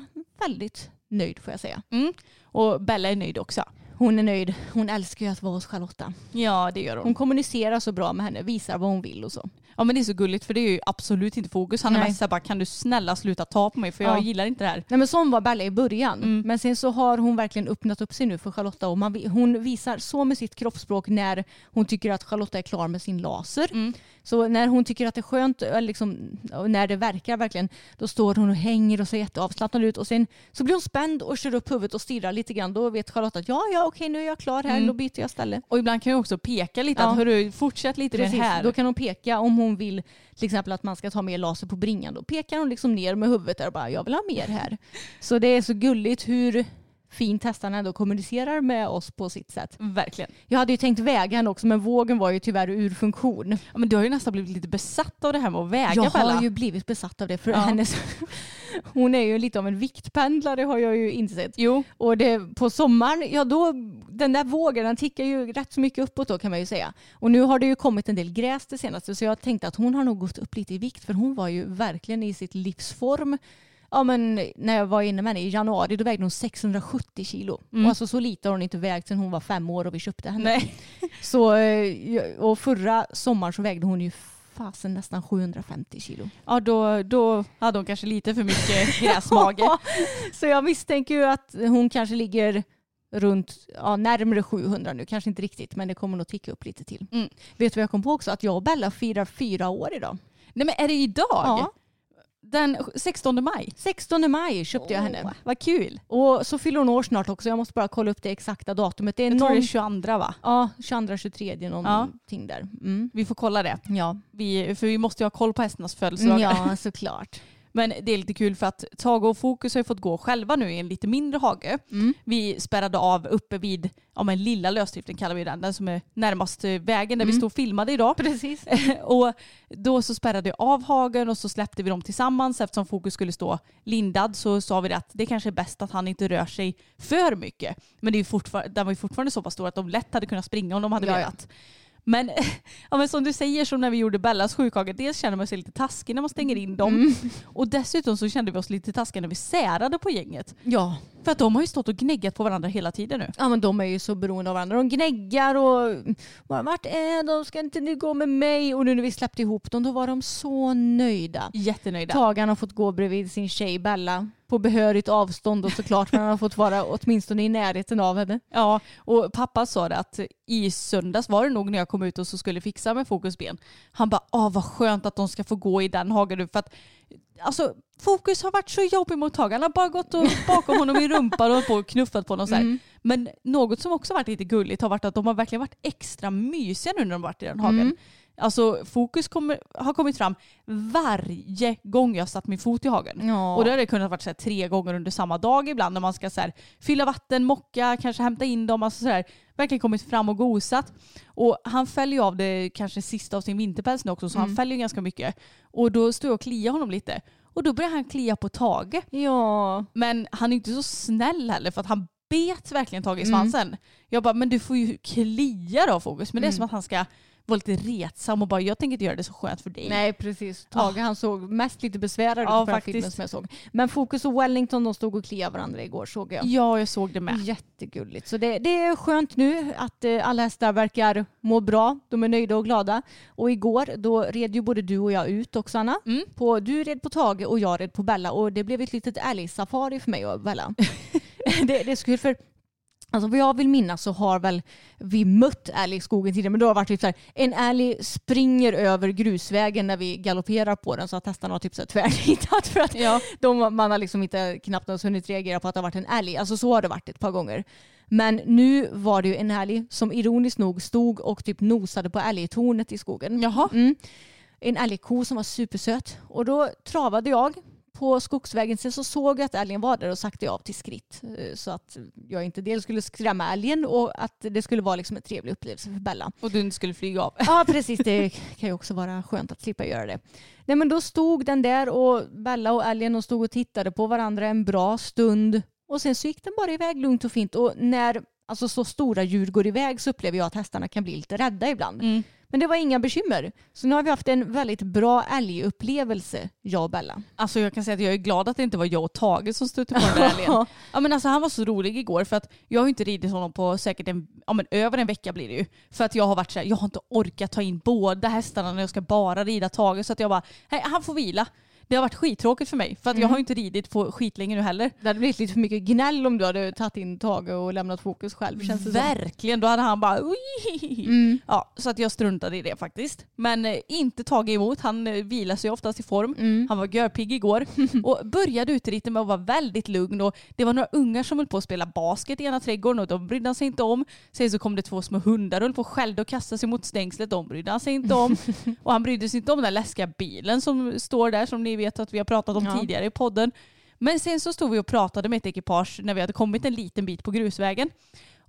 väldigt nöjd får jag säga. Mm. Och Bella är nöjd också. Hon är nöjd. Hon älskar ju att vara hos Charlotta. Ja det gör hon. Hon kommunicerar så bra med henne, visar vad hon vill och så. Ja men det är så gulligt för det är ju absolut inte fokus. Han är Nej. mest såhär bara kan du snälla sluta ta på mig för jag Ja. gillar inte det här. Nej men sån var Bella i början. Mm. Men sen så har hon verkligen öppnat upp sig nu för Charlotta och man, hon visar så med sitt kroppsspråk när hon tycker att Charlotta är klar med sin laser. Mm. Så när hon tycker att det är skönt, eller liksom, när det verkar verkligen, då står hon och hänger och ser jätteavslappnad ut och sen så blir hon spänd och kör upp huvudet och stirrar lite grann. Då vet Charlotta att ja, ja okej nu är jag klar här, Mm. då byter jag ställe. Och ibland kan jag också peka lite Ja. att hörru fortsätt lite Precis, med det här. då kan hon peka om hon vill till exempel att man ska ta mer laser på bringan. Då pekar hon liksom ner med huvudet där och bara jag vill ha mer här. Så det är så gulligt hur fint hästarna ändå kommunicerar med oss på sitt sätt. Verkligen. Jag hade ju tänkt väga henne också men vågen var ju tyvärr ur funktion. Ja, men du har ju nästan blivit lite besatt av det här med att väga Jag Bella. har ju blivit besatt av det för Ja. hennes, hon är ju lite av en viktpendlare har jag ju insett. Jo, Och det, på sommaren, ja då, den där vågen den tickar ju rätt så mycket uppåt då kan man ju säga. Och nu har det ju kommit en del gräs det senaste så jag tänkte att hon har nog gått upp lite i vikt för hon var ju verkligen i sitt livsform. Ja men när jag var inne med henne i januari då vägde hon 670 kilo. Och alltså så lite har hon inte vägt sedan hon var fem år och vi köpte henne. nej. Så, eh, och förra sommaren så vägde hon ju fasen nästan 750 kilo. Ja, då, då hade hon kanske lite för mycket gräsmage. så jag misstänker ju att hon kanske ligger runt ja, närmare 700 nu. Kanske inte riktigt men det kommer nog ticka upp lite till. Mm. Vet du vad jag kom på också? Att jag och Bella firar fyra år idag. Nej men är det idag? Ja. Den 16 maj? 16 maj köpte jag henne. Vad kul. Och så fyller hon år snart också. Jag måste bara kolla upp det exakta datumet. Det är Jag tror någon... det är 22 va? Ja, 22-23 någonting där. Mm. Vi får kolla det. Ja. Vi, för vi måste ju ha koll på hästarnas födelsedagar. ja, såklart. Men det är lite kul för att Tage och Fokus har ju fått gå själva nu i en lite mindre hage. Mm. Vi spärrade av uppe vid ja, men lilla lösdriften kallar vi den, den som är närmast eh, vägen där vi Mm. stod och filmade idag. Precis. och då så spärrade jag av hagen och så släppte vi dem tillsammans eftersom Fokus skulle stå lindad så sa vi att det kanske är bäst att han inte rör sig för mycket. Men det är fortfar- den var ju fortfarande så pass stor att de lätt hade kunnat springa om de hade Ja, ja. Men, ja, men som du säger, som när vi gjorde Bellas sjukhage, dels känner man sig lite taskig när man stänger in dem. Mm. Och dessutom så kände vi oss lite taskiga när vi särade på gänget. Ja. För att de har ju stått och gnäggat på varandra hela tiden nu. Ja men de är ju så beroende av varandra. De gnäggar och vart är de? Ska inte ni gå med mig? Och nu när vi släppte ihop dem då var de så nöjda. Jättenöjda. Tagan har fått gå bredvid sin tjej Bella på behörigt avstånd och såklart men han har fått vara åtminstone i närheten av henne. Ja, och pappa sa det att i söndags var det nog när jag kom ut och så skulle fixa med Fokusben. Han bara, åh vad skönt att de ska få gå i den hagen nu för att alltså Fokus har varit så jobbig mot Tage. Han har bara gått och bakom honom i rumpan och på och knuffat på honom så här. Men något som också varit lite gulligt har varit att de har verkligen varit extra mysiga nu när de varit i den hagen. Alltså fokus kommer, har kommit fram varje gång jag satt min fot i hagen. Ja. Och det har det kunnat vara så här, tre gånger under samma dag ibland när man ska så här, fylla vatten, mocka, kanske hämta in dem. Alltså så här, verkligen kommit fram och gosat. Och han fäller ju av det kanske sista av sin vinterpäls nu också så han fäller ju ganska mycket. Och då står jag och kliar honom lite. Och då börjar han klia på Tage. Ja. Men han är inte så snäll heller för att han bet verkligen Tage i Mm. svansen. Jag bara, men du får ju klia då Fokus. Men det är Mm. som att han ska vara lite retsam och bara, jag tänker inte göra det så skönt för dig. Nej precis. Tage han såg mest lite besvärad ut Ja, på den faktiskt. filmen som jag såg. Men Fokus och Wellington de stod och kliade varandra igår såg jag. Ja, jag såg det med. Jättegulligt. Så det, det är skönt nu att eh, alla hästar verkar må bra. De är nöjda och glada. Och igår då red ju både du och jag ut också Anna. Mm. På, du red på Tage och jag red på Bella och det blev ett litet älgsafari för mig och Bella. det, det kul för Alltså vad jag vill minnas så har väl vi mött älg i skogen tidigare men då har det varit typ så här, en älg springer över grusvägen när vi galopperar på den så att hästarna har typ så här tvärnitat för att Ja. de, man har liksom inte knappt ens hunnit reagera på att det har varit en älg. Alltså så har det varit ett par gånger. Men nu var det ju en älg som ironiskt nog stod och typ nosade på älgtornet i skogen. Jaha. Mm. En älgko som var supersöt. Och då travade jag på skogsvägen. Sen så såg jag att älgen var där och saktade av till skritt. Eh, Så att jag inte dels skulle skrämma älgen och att det skulle vara liksom en trevlig upplevelse för Bella. Och du inte skulle flyga av. Ja precis, det kan ju också vara skönt att slippa göra det. Nej men då stod den där och Bella och älgen och stod och tittade på varandra en bra stund. Och sen så gick den bara iväg lugnt och fint. Och när alltså, så stora djur går iväg så upplever jag att hästarna kan bli lite rädda ibland. Mm. Men det var inga bekymmer. Så nu har vi haft en väldigt bra älgupplevelse, jag och Bella. Alltså jag kan säga att jag är glad att det inte var jag och Tage som stötte på den där älgen. Ja men alltså han var så rolig igår för att jag har inte ridit honom på säkert en, ja men över en vecka blir det ju. För att jag har varit så här, jag har inte orkat ta in båda hästarna när jag ska bara rida Tage så att jag bara, nej han får vila. Det har varit skittråkigt för mig för att jag har ju inte ridit på skitlänge nu heller. Det hade blivit lite för mycket gnäll om du hade tagit in Tage och lämnat fokus själv. Känns det. Verkligen, då hade han bara! Mm. Ja, så att jag struntade i det faktiskt. Men eh, inte tagit emot, han eh, vilar sig oftast i form. Mm. Han var görpigg igår och började uteritten med att vara väldigt lugn. Och det var några ungar som höll på att spela basket i ena trädgården och de brydde han sig inte om. Sen så kom det två små hundar och höll på och skällde och kastade sig mot stängslet. De brydde han sig inte om. och han brydde sig inte om den läskiga bilen som står där som ni vet att vi har pratat om Ja. tidigare i podden. Men sen så stod vi och pratade med ett ekipage när vi hade kommit en liten bit på grusvägen.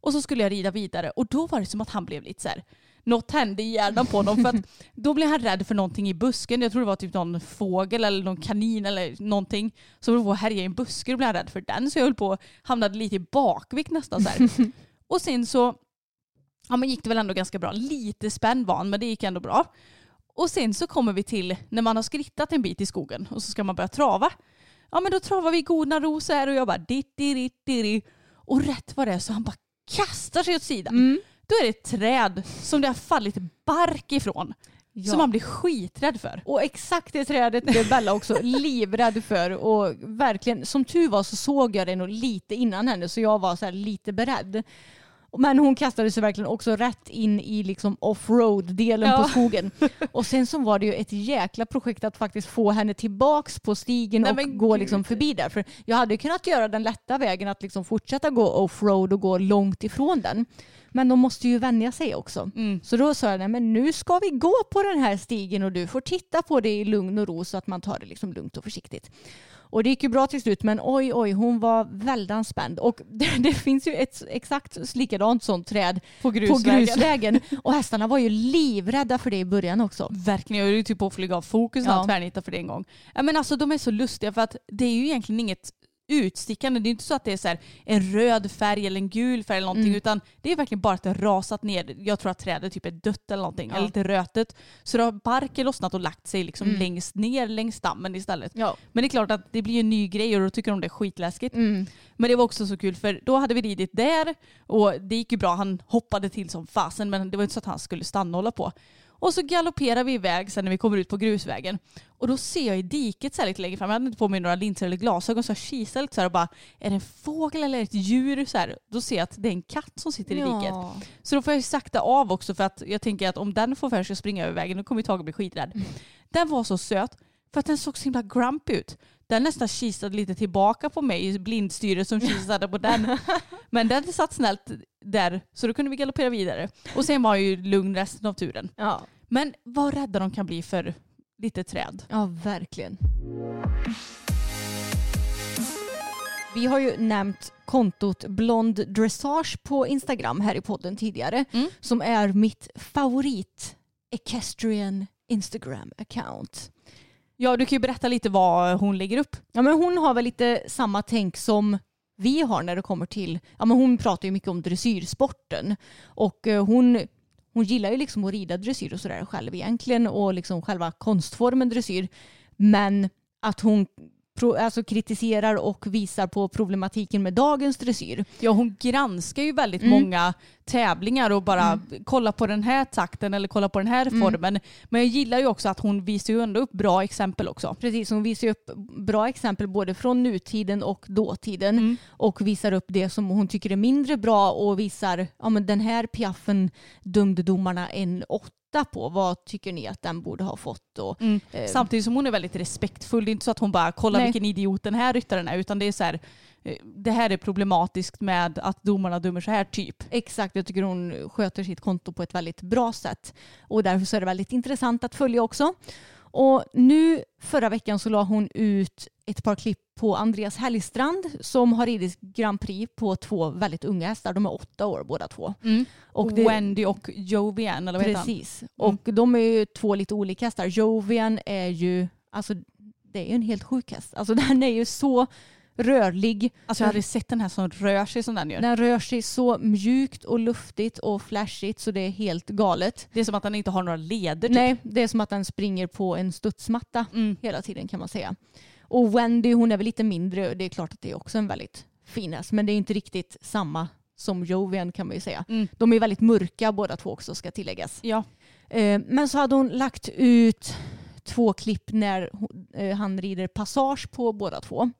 Och så skulle jag rida vidare och då var det som att han blev lite så här, något hände i hjärnan på honom. För att då blev han rädd för någonting i busken. Jag tror det var typ någon fågel eller någon kanin eller någonting. Så var att härja i en buske och blev han rädd för den. Så jag höll på hamnade lite i bakvikt nästan så här. Och sen så ja, men gick det väl ändå ganska bra. Lite spänd var men det gick ändå bra. Och sen så kommer vi till när man har skrittat en bit i skogen och så ska man börja trava. Ja men då travar vi godna ros här och jag bara ditti ditti di. Och rätt vad det är så han bara kastar sig åt sidan. Då är det ett träd som det har fallit bark ifrån. Ja. Som man blir skiträdd för. Och exakt det trädet blev Bella också livrädd för. Och verkligen, som tur var så såg jag det nog lite innan henne så jag var så lite beredd. Men hon kastade sig verkligen också rätt in i liksom offroad-delen Ja. på skogen. Och sen så var det ju ett jäkla projekt att faktiskt få henne tillbaks på stigen Nej, och gå liksom förbi där. För jag hade ju kunnat göra den lätta vägen att liksom fortsätta gå offroad och gå långt ifrån den. Men de måste ju vänja sig också. Mm. Så då sa jag, men nu ska vi gå på den här stigen och du får titta på det i lugn och ro så att man tar det liksom lugnt och försiktigt. Och det gick ju bra till slut men oj oj hon var väldigt spänd. Och det, det finns ju ett exakt likadant sånt träd På på grusvägen. grusvägen. Och hästarna var ju livrädda för det i början också. Verkligen, jag är ju typ på att flyga av fokus när Ja. han tvärnitar för det en gång. Ja, men alltså de är så lustiga för att det är ju egentligen inget utstickande. Det är inte så att det är så här en röd färg eller en gul färg eller någonting Mm. utan det är verkligen bara att det har rasat ner. Jag tror att trädet typ är dött eller någonting, Ja. eller lite rötet. Så då har barken lossnat och lagt sig liksom Mm. längst ner längs stammen istället. Ja. Men det är klart att det blir en ny grej och då tycker de det är skitläskigt. Mm. Men det var också så kul för då hade vi ridit där och det gick ju bra. Han hoppade till som fasen men det var inte så att han skulle stanna och hålla på. Och så galopperar vi iväg sen när vi kommer ut på grusvägen. Och då ser jag i diket så lite längre fram, jag hade inte på mig några linser eller glasögon så jag kisar lite så och bara är det en fågel eller ett djur? Så här. Då ser jag att det är en katt som sitter i diket. Ja. Så då får jag sakta av också för att jag tänker att om den får för sig att springa över vägen då kommer Tage bli skiträdd. Den var så söt för att den såg så himla grumpy ut. Den nästan kisade lite tillbaka på mig blindstyret som kisade på den. Men den satt snällt där så då kunde vi galoppera vidare. Och sen var ju lugn resten av turen. Ja. Men vad rädda de kan bli för lite träd. ja, verkligen. Vi har ju nämnt kontot Blond Dressage på Instagram här i podden tidigare. Mm. Som är mitt favorit equestrian Instagram-account. Ja, du kan ju berätta lite vad hon lägger upp. Ja, men hon har väl lite samma tänk som vi har när det kommer till, ja men hon pratar ju mycket om dressyrsporten och eh, hon, hon gillar ju liksom att rida dressyr och sådär själv egentligen och liksom själva konstformen dressyr. Men att hon alltså kritiserar och visar på problematiken med dagens dressyr. Ja, hon granskar ju väldigt Mm. många tävlingar och bara kolla på den här takten eller kolla på den här Mm. formen. Men jag gillar ju också att hon visar ju ändå upp bra exempel också. Precis, hon visar ju upp bra exempel både från nutiden och dåtiden Mm. och visar upp det som hon tycker är mindre bra och visar, ja men den här piaffen dömde domarna en åtta på. Vad tycker ni att den borde ha fått? Och, Mm. eh, Samtidigt som hon är väldigt respektfull. Det är inte så att hon bara kollar Nej. vilken idiot den här ryttaren är utan det är så här eh, det här är problematiskt med att domarna dömer så här typ. Exakt, jag tycker hon sköter sitt konto på ett väldigt bra sätt. Och därför så är det väldigt intressant att följa också. Och nu förra veckan så la hon ut ett par klipp på Andreas Hellstrand som har ridit Grand Prix på två väldigt unga hästar. De är åtta år båda två. Och det- Wendy och Jovian eller vad heter han? Precis. Och de är ju två lite olika hästar. Jovian är ju, alltså det är ju en helt sjuk häst. Alltså den är ju så rörlig. Alltså jag har aldrig sett den här som rör sig som den gör. Den rör sig så mjukt och luftigt och flashigt så det är helt galet. Det är som att den inte har några leder typ. Nej, det är som att den springer på en studsmatta Mm. hela tiden kan man säga. Och Wendy hon är väl lite mindre och det är klart att det är också en väldigt fin häst men det är inte riktigt samma som Jovian kan man ju säga. Mm. De är väldigt mörka båda två också ska tilläggas. Ja. Eh, Men så hade hon lagt ut två klipp när eh, han rider passage på båda två.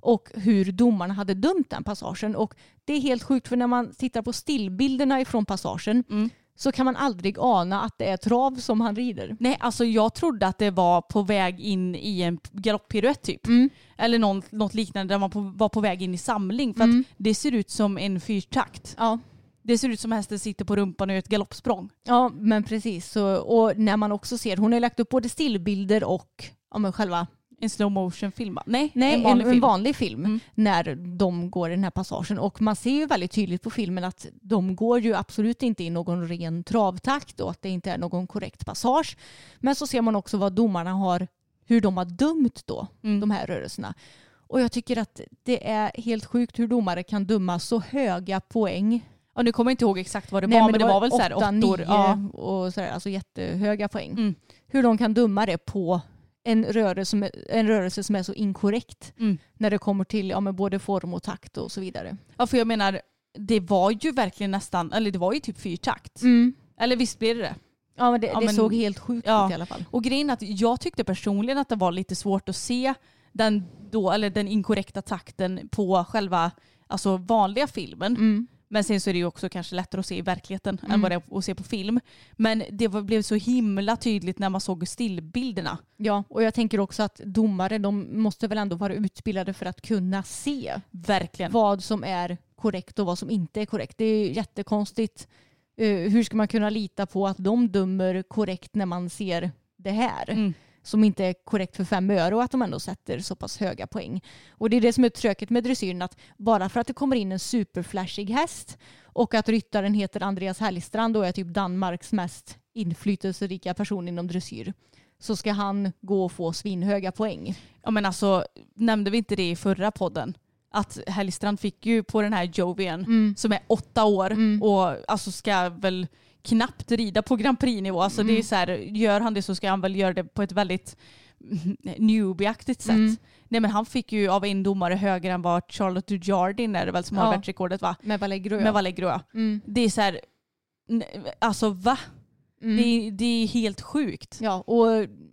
Och hur domarna hade dömt den passagen. Och det är helt sjukt för när man tittar på stillbilderna ifrån passagen Mm. så kan man aldrig ana att det är trav som han rider. Nej, alltså jag trodde att det var på väg in i en galopppiruett typ. Mm. Eller något, något liknande där man på, var på väg in i samling. För Mm. att det ser ut som en fyrtakt. Ja. Det ser ut som hästen sitter på rumpan och gör ett galoppsprång. Ja, men precis. Så, och när man också ser, hon har lagt upp både stillbilder och ja, men själva En slow motion film? Nej, Nej, en vanlig en, film. vanlig film Mm. när de går i den här passagen. Och man ser ju väldigt tydligt på filmen att de går ju absolut inte i någon ren travtakt och att det inte är någon korrekt passage. Men så ser man också vad domarna har, hur de har dömt då, Mm. de här rörelserna. Och jag tycker att det är helt sjukt hur domare kan döma så höga poäng. Ja, nu kommer jag inte ihåg exakt vad det Nej, var men det var väl så här åttor. Ja. och sådär, alltså jättehöga poäng. Mm. Hur de kan döma det på en rörelse, som är- en rörelse som är så inkorrekt Mm. när det kommer till ja, men både form och takt och så vidare. ja, för jag menar det var ju verkligen nästan, eller det var ju typ fyrtakt. Eller visst blev det det? Ja men det, Ja, det men- såg helt sjukt ja. ut i alla fall. Och grejen är att jag tyckte personligen att det var lite svårt att se den, då, eller den inkorrekta takten på själva alltså vanliga filmen. Mm. Men sen så är det ju också kanske lättare att se i verkligheten än vad det är att se på film. Men det var, blev så himla tydligt när man såg stillbilderna. Ja, och jag tänker också att domare de måste väl ändå vara utbildade för att kunna se Verkligen. vad som är korrekt och vad som inte är korrekt. Det är jättekonstigt. Eh, hur ska man kunna lita på att de dömer korrekt när man ser det här? Mm. Som inte är korrekt för fem öre och att de ändå sätter så pass höga poäng. Och det är det som är tröket med dressyren att bara för att det kommer in en superflashig häst och att ryttaren heter Andreas Hellstrand och är typ Danmarks mest inflytelserika person inom dressyr så ska han gå och få svinhöga poäng. Ja men alltså, nämnde vi inte det i förra podden? Att Hellstrand fick ju på den här Jovian som är åtta år och alltså ska väl knappt rida på Grand Prix-nivå. Alltså det är så här, gör han det så ska han väl göra det på ett väldigt newbie-aktigt sätt. Mm. Nej men han fick ju av en domare högre än vad Charlotte Dujardin är det väl som har Ja. världsrekordet va? Med Vallegro Med Vallegro. Mm. Det är så här, alltså va? Mm. Det, är, det är helt sjukt. Ja, och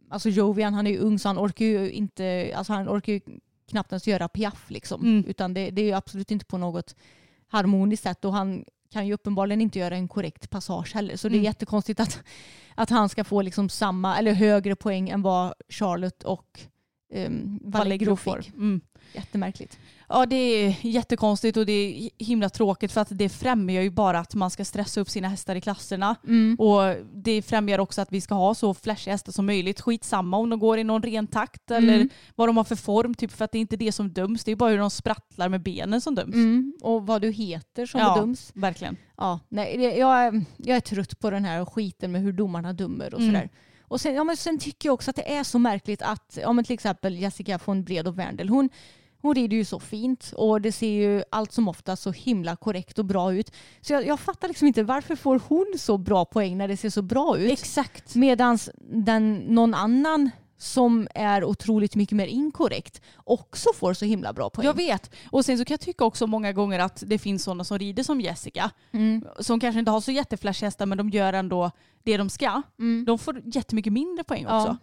alltså Jovian han är ju ung så han orkar ju inte, alltså han orkar ju knappt ens göra piaff liksom. Mm. Utan det, det är ju absolut inte på något harmoniskt sätt och han kan ju uppenbarligen inte göra en korrekt passage heller. Så det är Mm. jättekonstigt att, att han ska få liksom samma eller högre poäng än vad Charlotte och um, Vallegro får. fick. Mm. Jättemärkligt. Ja det är jättekonstigt och det är himla tråkigt för att det främjar ju bara att man ska stressa upp sina hästar i klasserna. Mm. Och det främjar också att vi ska ha så flashiga hästar som möjligt. Skitsamma om de går i någon ren takt eller Mm. vad de har för form. Typ för att det är inte det som döms. Det är bara hur de sprattlar med benen som döms. Mm. Och vad du heter som Ja. bedöms. Verkligen. Ja, nej, jag, är, jag är trött på den här skiten med hur domarna dömer och Mm. sådär. Och sen, ja, men sen tycker jag också att det är så märkligt att ja, men till exempel Jessica von Bredow Werndl, hon, hon rider ju så fint och det ser ju allt som ofta så himla korrekt och bra ut. Så jag, jag fattar liksom inte varför får hon så bra poäng när det ser så bra ut? Exakt. Medan någon annan som är otroligt mycket mer inkorrekt också får så himla bra poäng. Jag vet. Och sen så kan jag tycka också många gånger att det finns sådana som rider som Jessica. Mm. Som kanske inte har så jätteflashiga hästar men de gör ändå det de ska. Mm. De får jättemycket mindre poäng Ja. också.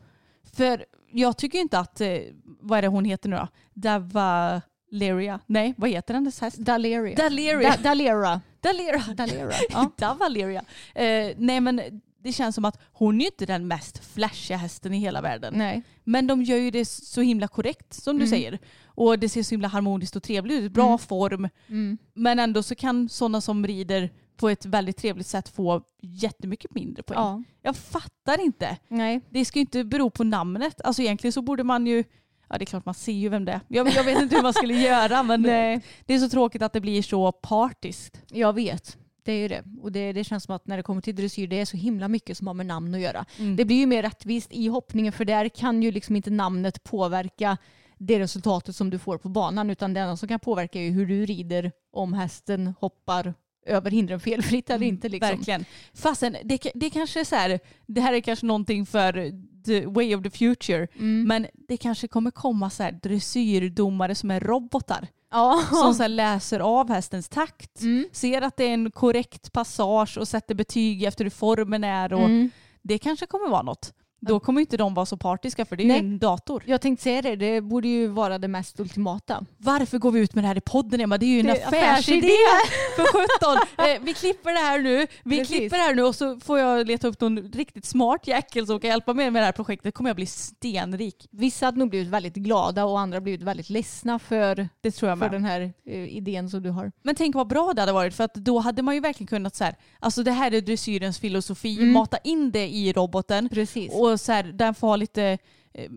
För jag tycker inte att, eh, vad är det hon heter nu då? Davaleria? Nej, vad heter hennes häst? Daleria. Daleria. Da, Dalera. Dalera. Dalera. Ja. Davaleria. Eh, nej men det känns som att hon är ju inte den mest flashiga hästen i hela världen. Nej. Men de gör ju det så himla korrekt som du Mm. säger. Och det ser så himla harmoniskt och trevligt ut. Bra Mm. form. Mm. Men ändå så kan sådana som rider på ett väldigt trevligt sätt få jättemycket mindre poäng. Ja. Jag fattar inte. Nej. Det ska ju inte bero på namnet. Alltså egentligen så borde man ju Ja det är klart man ser ju vem det är. Jag, jag vet inte hur man skulle göra men Nej. det är så tråkigt att det blir så partiskt. Jag vet. Det är ju det. Och det, det känns som att när det kommer till dressyr det är så himla mycket som har med namn att göra. Mm. Det blir ju mer rättvist i hoppningen för där kan ju liksom inte namnet påverka det resultatet som du får på banan utan det enda som kan påverka är ju hur du rider om hästen hoppar över hindren felfritt eller inte. Liksom. Verkligen. Fastän det, det kanske är så här, det här är kanske någonting för the way of the future. Mm. Men det kanske kommer komma så här dressyrdomare som är robotar. Ja. Som så läser av hästens takt. Mm. Ser att det är en korrekt passage och sätter betyg efter hur formen är. Och Mm. Det kanske kommer vara något. Då kommer inte de vara så partiska för det är Nej. ju en dator. Jag tänkte säga det, det borde ju vara det mest ultimata. Varför går vi ut med det här i podden Emma? Det är ju en Det är affärsidé affärsidé. för 17. Eh, vi klipper det här nu. Vi Precis. klipper det här nu och så får jag leta upp någon riktigt smart jäkel som kan hjälpa mig med det här projektet. kommer jag bli stenrik. Vissa hade nog blivit väldigt glada och andra blivit väldigt ledsna för, Det tror jag för med. den här eh, idén som du har. Men tänk vad bra det hade varit för att då hade man ju verkligen kunnat så här, alltså det här är dressyrens filosofi, Mm. mata in det i roboten Precis. och så här, den får ha lite eh,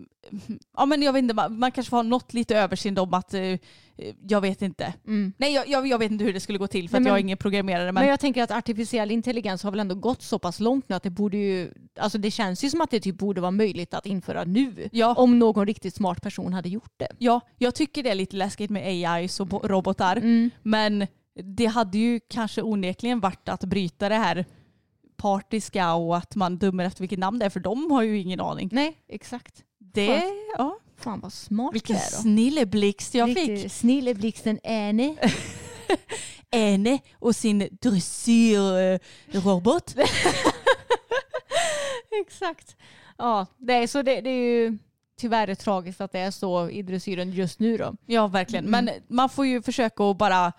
ja men jag vet inte, man, kanske får ha något lite överseende om att, eh, eh, jag vet inte. Nej jag, jag, vet inte hur det skulle gå till för Nej, att jag men- är ingen programmerare. Men, Men jag tänker att artificiell intelligens har väl ändå gått så pass långt nu att det borde ju, alltså det känns ju som att det typ borde vara möjligt att införa nu. Ja. Om någon riktigt smart person hade gjort det. ja, jag tycker det är lite läskigt med AIs och bo- robotar. Mm. Men det hade ju kanske onekligen varit att bryta det här partiska och att man dömer efter vilket namn det är för de har ju ingen aning. Nej, exakt. Det, ja, Fan vad smart vilken det är då. snilleblixt jag fick. Riktigt Snilleblixten Ane. Ene och sin dressyrrobot. Exakt. Ja, det är, så det, det är ju tyvärr tragiskt att det är så i dressyren just nu då. Ja, verkligen. Men man får ju försöka att bara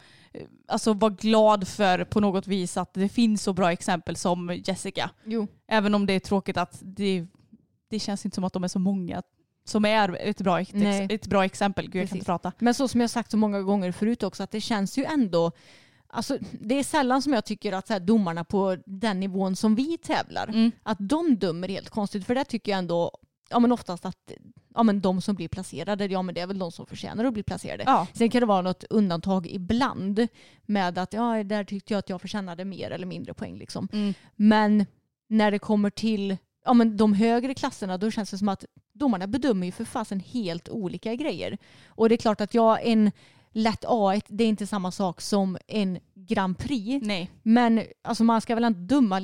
alltså, vara glad för på något vis att det finns så bra exempel som Jessica. Jo. Även om det är tråkigt att det, det känns inte som att de är så många som är ett bra, Nej. ett bra exempel. Gud, jag kan inte prata. Men så som jag sagt så många gånger förut också att det känns ju ändå Alltså, det är sällan som jag tycker att så här, domarna på den nivån som vi tävlar, Mm. att de dömer helt konstigt. För det tycker jag ändå, ja men oftast att ja, men de som blir placerade, ja men det är väl de som förtjänar att bli placerade. Ja. Sen kan det vara något undantag ibland med att ja, där tyckte jag att jag förtjänade mer eller mindre poäng. Liksom. Mm. Men när det kommer till ja, men de högre klasserna då känns det som att domarna bedömer ju för fasen helt olika grejer. Och det är klart att jag en lätt A1 det är inte samma sak som en Grand Prix. Nej. Men alltså, man ska väl inte döma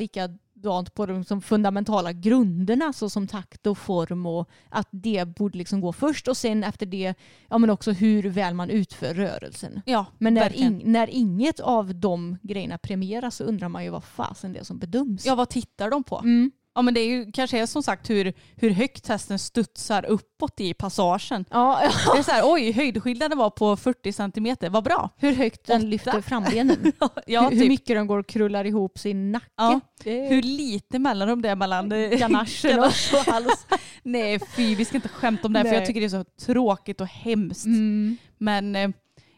likadant på de som fundamentala grunderna så som takt och form och att det borde liksom gå först och sen efter det ja, men också hur väl man utför rörelsen. Ja, Men när, ing- när inget av de grejerna premieras så undrar man ju vad fasen det är som bedöms. Ja, vad tittar de på? Mm. Ja, men det är ju kanske är som sagt hur, hur högt hästen studsar uppåt i passagen. Ja, Det är så här, oj, höjdskillnaden var på 40 centimeter, vad bra. hur högt den Åtta. lyfter frambenen. Ja, hur, hur typ. mycket den går och krullar ihop sin nacke. Ja. Är- Hur lite mellanrum det är mellan eh, Ganachen och- hals. Nej fy, vi ska inte skämta om det här för Nej. jag tycker det är så tråkigt och hemskt. Mm. Men eh,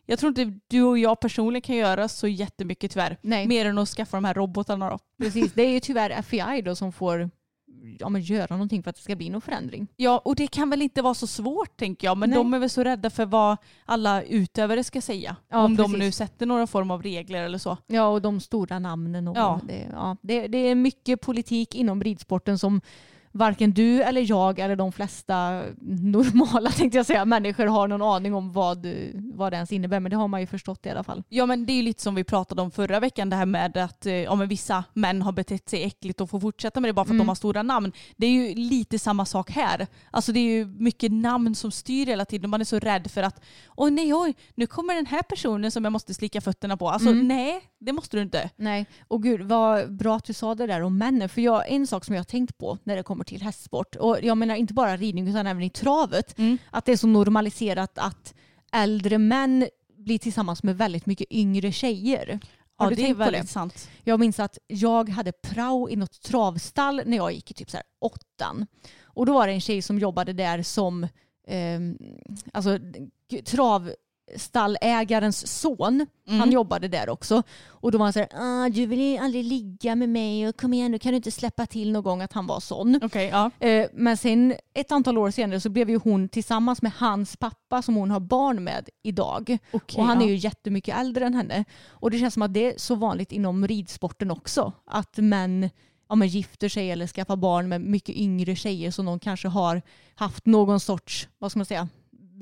jag tror inte du och jag personligen kan göra så jättemycket tyvärr. Nej. Mer än att skaffa de här robotarna då. Precis, det är ju tyvärr FBI då som får ja, men göra någonting för att det ska bli någon förändring. Ja, och det kan väl inte vara så svårt tänker jag. Men Nej. de är väl så rädda för vad alla utövare ska säga. Ja, om de precis. nu sätter några form av regler eller så. Ja, och de stora namnen. Och Ja. Det, ja, det, det är mycket politik inom ridsporten som varken du eller jag eller de flesta normala tänkte jag säga, människor har någon aning om vad, vad det ens innebär. Men det har man ju förstått i alla fall. Ja men det är ju lite som vi pratade om förra veckan det här med att eh, ja, men vissa män har betett sig äckligt och får fortsätta med det bara för att Mm. de har stora namn. Det är ju lite samma sak här. Alltså det är ju mycket namn som styr hela tiden och man är så rädd för att oj nej oj nu kommer den här personen som jag måste slicka fötterna på. Alltså Mm. nej det måste du inte. Nej, och gud vad bra att du sa det där om männen. För jag, en sak som jag har tänkt på när det kommer till hästsport, och jag menar inte bara ridning utan även i travet, Mm. att det är så normaliserat att äldre män blir tillsammans med väldigt mycket yngre tjejer. Har Ja det är väldigt det? sant. Jag minns att jag hade prao i något travstall när jag gick i typ så här åttan. Och då var det en tjej som jobbade där som ehm, alltså, travstallägarens son. Mm. Han jobbade där också. Och då var han så här, ah, du vill ju aldrig ligga med mig och kom igen nu kan du inte släppa till någon gång att han var sån. Okej ja. Eh, Men sen ett antal år senare så blev ju hon tillsammans med hans pappa som hon har barn med idag. Okej, och han är ja. ju jättemycket äldre än henne. Och det känns som att det är så vanligt inom ridsporten också. Att män ja, men gifter sig eller skaffar barn med mycket yngre tjejer som de kanske har haft någon sorts, vad ska man säga,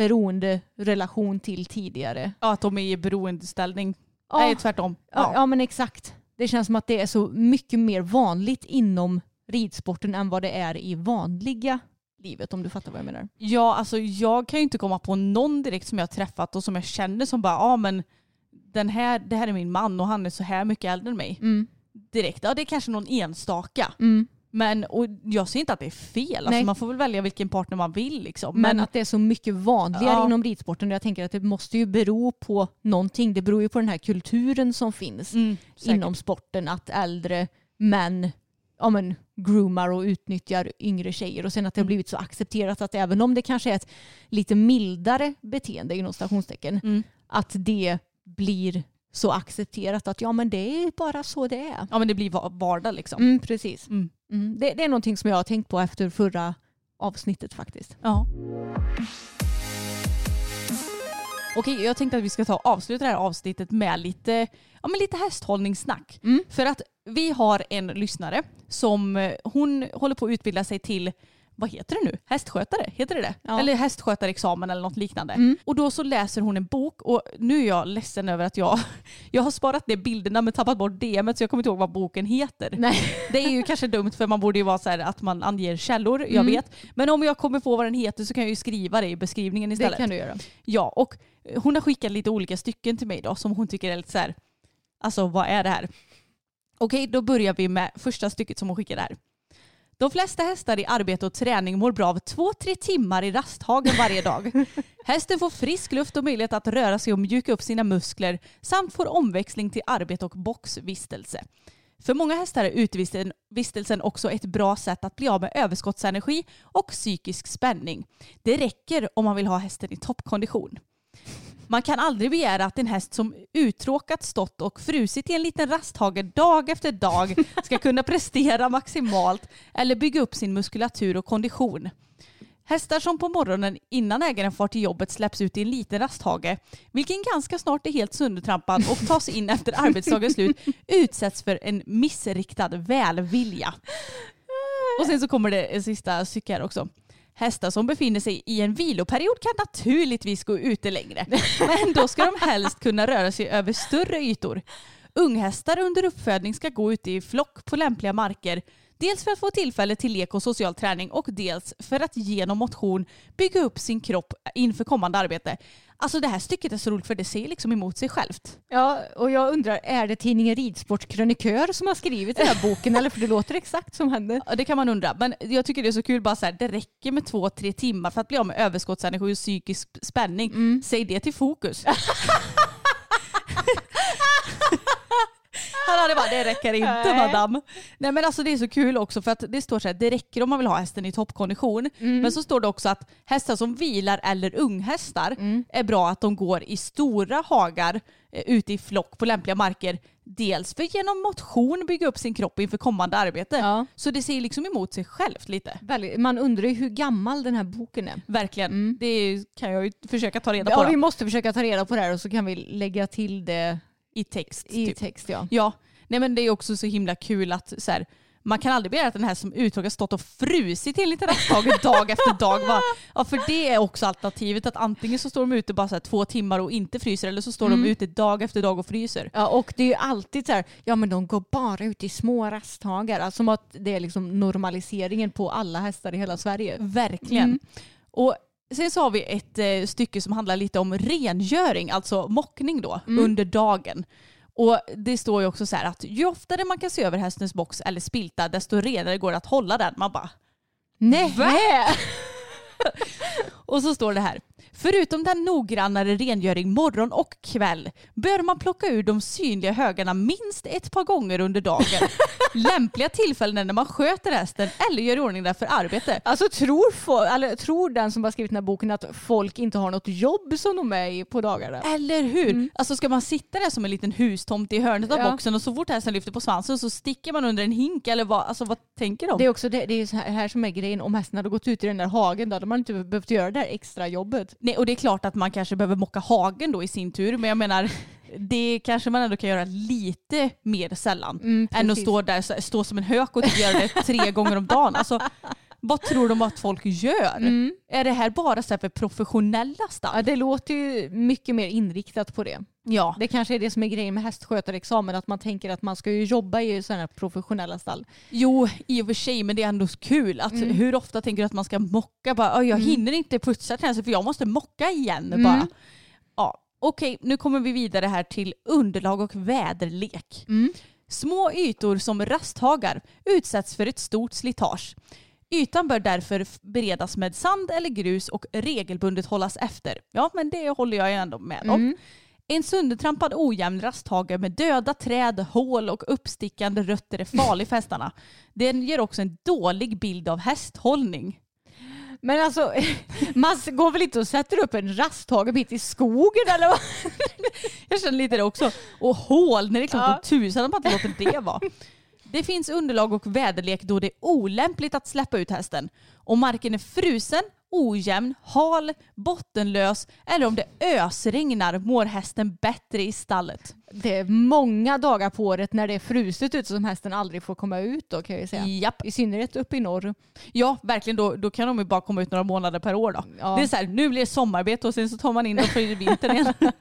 beroende relation till tidigare. ja att de är i beroendeställning. Ja. Nej tvärtom. Ja. Ja. men exakt. Det känns som att det är så mycket mer vanligt inom ridsporten än vad det är i vanliga livet om du fattar vad jag menar. Ja, alltså jag kan ju inte komma på någon direkt som jag har träffat och som jag känner som bara, ja men den här, det här är min man och han är så här mycket äldre än mig. Mm. Direkt, ja det är kanske någon enstaka. Mm. Men och jag säger inte att det är fel, alltså, man får väl välja vilken partner man vill. Liksom. Men, Men, att det är så mycket vanligare Ja. inom ridsporten. Jag tänker att det måste ju bero på någonting. Det beror ju på den här kulturen som finns mm, inom sporten. Att äldre män ja, men, groomar och utnyttjar yngre tjejer. Och sen att det har Mm. blivit så accepterat att även om det kanske är ett lite mildare beteende inom stationstecken. Mm. Att det blir så accepterat att ja men det är bara så det är. Ja men det blir va- vardag liksom. Mm, precis. Mm. Mm. Det, det är någonting som jag har tänkt på efter förra avsnittet faktiskt. Ja. Okej, jag tänkte att vi ska ta och avsluta det här avsnittet med lite, ja, men lite hästhållningssnack. Mm. För att vi har en lyssnare som eh, hon håller på att utbilda sig till vad heter det nu? Hästskötare? Heter det det? Ja. Eller hästskötarexamen eller något liknande. Mm. Och då så läser hon en bok och nu är jag ledsen över att jag, jag har sparat ner bilderna men tappat bort DMet så jag kommer inte ihåg vad boken heter. Nej. Det är ju kanske dumt för man borde ju vara så här att man anger källor, jag Mm. vet. Men om jag kommer på vad den heter så kan jag ju skriva det i beskrivningen Det istället. kan du göra. Ja, och hon har skickat lite olika stycken till mig då som hon tycker är lite så här, alltså vad är det här? Okej, då börjar vi med första stycket som hon skickade här. De flesta hästar i arbete och träning mår bra av två-tre timmar i rasthagen varje dag. Hästen får frisk luft och möjlighet att röra sig och mjuka upp sina muskler samt får omväxling till arbete och boxvistelse. För många hästar är utvistelsen vistelsen också ett bra sätt att bli av med överskottsenergi och psykisk spänning. Det räcker om man vill ha hästen i toppkondition. Man kan aldrig begära att en häst som uttråkat stått och frusit i en liten rasthage dag efter dag ska kunna prestera maximalt eller bygga upp sin muskulatur och kondition. Hästar som på morgonen innan ägaren far till jobbet släpps ut i en liten rasthage, vilken ganska snart är helt söndertrampad och tas in efter arbetsdagens slut, utsätts för en missriktad välvilja. Och sen så kommer det en sista stycke här också. Hästar som befinner sig i en viloperiod kan naturligtvis gå ute längre. Men då ska de helst kunna röra sig över större ytor. Unghästar under uppfödning ska gå ute i flock på lämpliga marker. Dels för att få tillfälle till lek och social träning och dels för att genom motion bygga upp sin kropp inför kommande arbete. Alltså det här stycket är så roligt för det säger liksom emot sig självt. Ja, och jag undrar, är det tidningen Ridsportkrönikör som har skrivit den här boken? Eller för det låter exakt som henne. Ja, det kan man undra. Men jag tycker det är så kul bara så här, det räcker med två, tre timmar för att bli av med överskottsenergi och psykisk spänning. Säg det till fokus. Han hade bara, det räcker inte Nej. madam. Nej men alltså det är så kul också för att det står så här, det räcker om man vill ha hästen i toppkondition. Men så står det också att hästar som vilar eller unghästar är bra att de går i stora hagar eh, ute i flock på lämpliga marker. Dels för genom motion bygga upp sin kropp inför kommande arbete. Ja. Så det säger liksom emot sig självt lite. Man undrar ju hur gammal den här boken är. Verkligen. Det kan jag ju försöka ta reda på Ja, vi måste försöka ta reda på det här och så kan vi lägga till det i text. i typ. text. Ja. Ja, nej men det är också så himla kul att så här, man kan aldrig begära att den här som uttråkad stått och frusit i en liten rasthage dag efter dag. Va? Ja, för det är också alternativet att antingen så står de ute bara så här två timmar och inte fryser eller så står de ute dag efter dag och fryser. Ja, och det är ju alltid så här, ja men de går bara ut i små rasthagar. Alltså som att det är liksom normaliseringen på alla hästar i hela Sverige. Verkligen. Mm. Och sen så har vi ett eh, stycke som handlar lite om rengöring, alltså mockning då, Mm. under dagen. Och det står ju också så här att ju oftare man kan se över hästens box eller spilta desto renare går det att hålla den. Man bara Nej! Och så står det här. Förutom den noggrannare rengöring morgon och kväll bör man plocka ur de synliga högarna minst ett par gånger under dagen. Lämpliga tillfällen är när man sköter hästen eller gör i ordning den för arbete. Alltså tror, fo- eller, tror den som har skrivit den här boken att folk inte har något jobb som de är i på dagarna? Eller hur? Alltså ska man sitta där som en liten hustomt i hörnet av Ja. boxen och så fort hästen lyfter på svansen så sticker man under en hink eller vad, alltså, vad tänker de? Det är också det, det är här, här som är grejen. Om hästen hade gått ut i den där hagen då hade man inte behövt göra det där extra jobbet. Nej, och det är klart att man kanske behöver mocka hagen då i sin tur, men jag menar det kanske man ändå kan göra lite mer sällan än att stå där stå som en hök och typ göra det tre gånger om dagen. Alltså, vad tror de att folk gör? Är det här bara så här för professionella stall? Ja, det låter ju mycket mer inriktat på det. Ja. Det kanske är det som är grejen med hästskötarexamen, att man tänker att man ska ju jobba i sådana här professionella stall. Jo, i och för sig, men det är ändå kul. Att Hur ofta tänker du att man ska mocka? Bara, "Oj, jag hinner inte putsa till för jag måste mocka igen. Bara. Ja. Okej, nu kommer vi vidare här till underlag och väderlek. Små ytor som rasthagar utsätts för ett stort slitage. Ytan bör därför beredas med sand eller grus och regelbundet hållas efter. Ja, men det håller jag ändå med om. En söndertrampad ojämn rasthage med döda träd, hål och uppstickande rötter är farlig för hästarna. Den ger också en dålig bild av hästhållning. Men alltså, man går väl inte och sätter upp en rasthage mitt i skogen eller vad? Jag känner lite det också. Och hål, när det är klart Ja. som tusan att man inte låter det vara. Det finns underlag och väderlek då det är olämpligt att släppa ut hästen. Om marken är frusen, ojämn, hal, bottenlös eller om det ösregnar mår hästen bättre i stallet. Det är många dagar på året när det är fruset ute som hästen aldrig får komma ut då kan jag säga. Japp. I synnerhet uppe i norr. Ja, verkligen. Då, då kan de ju bara komma ut några månader per år då. Ja. Det är så här, nu blir det sommarbete och sen så tar man in dem för vintern igen.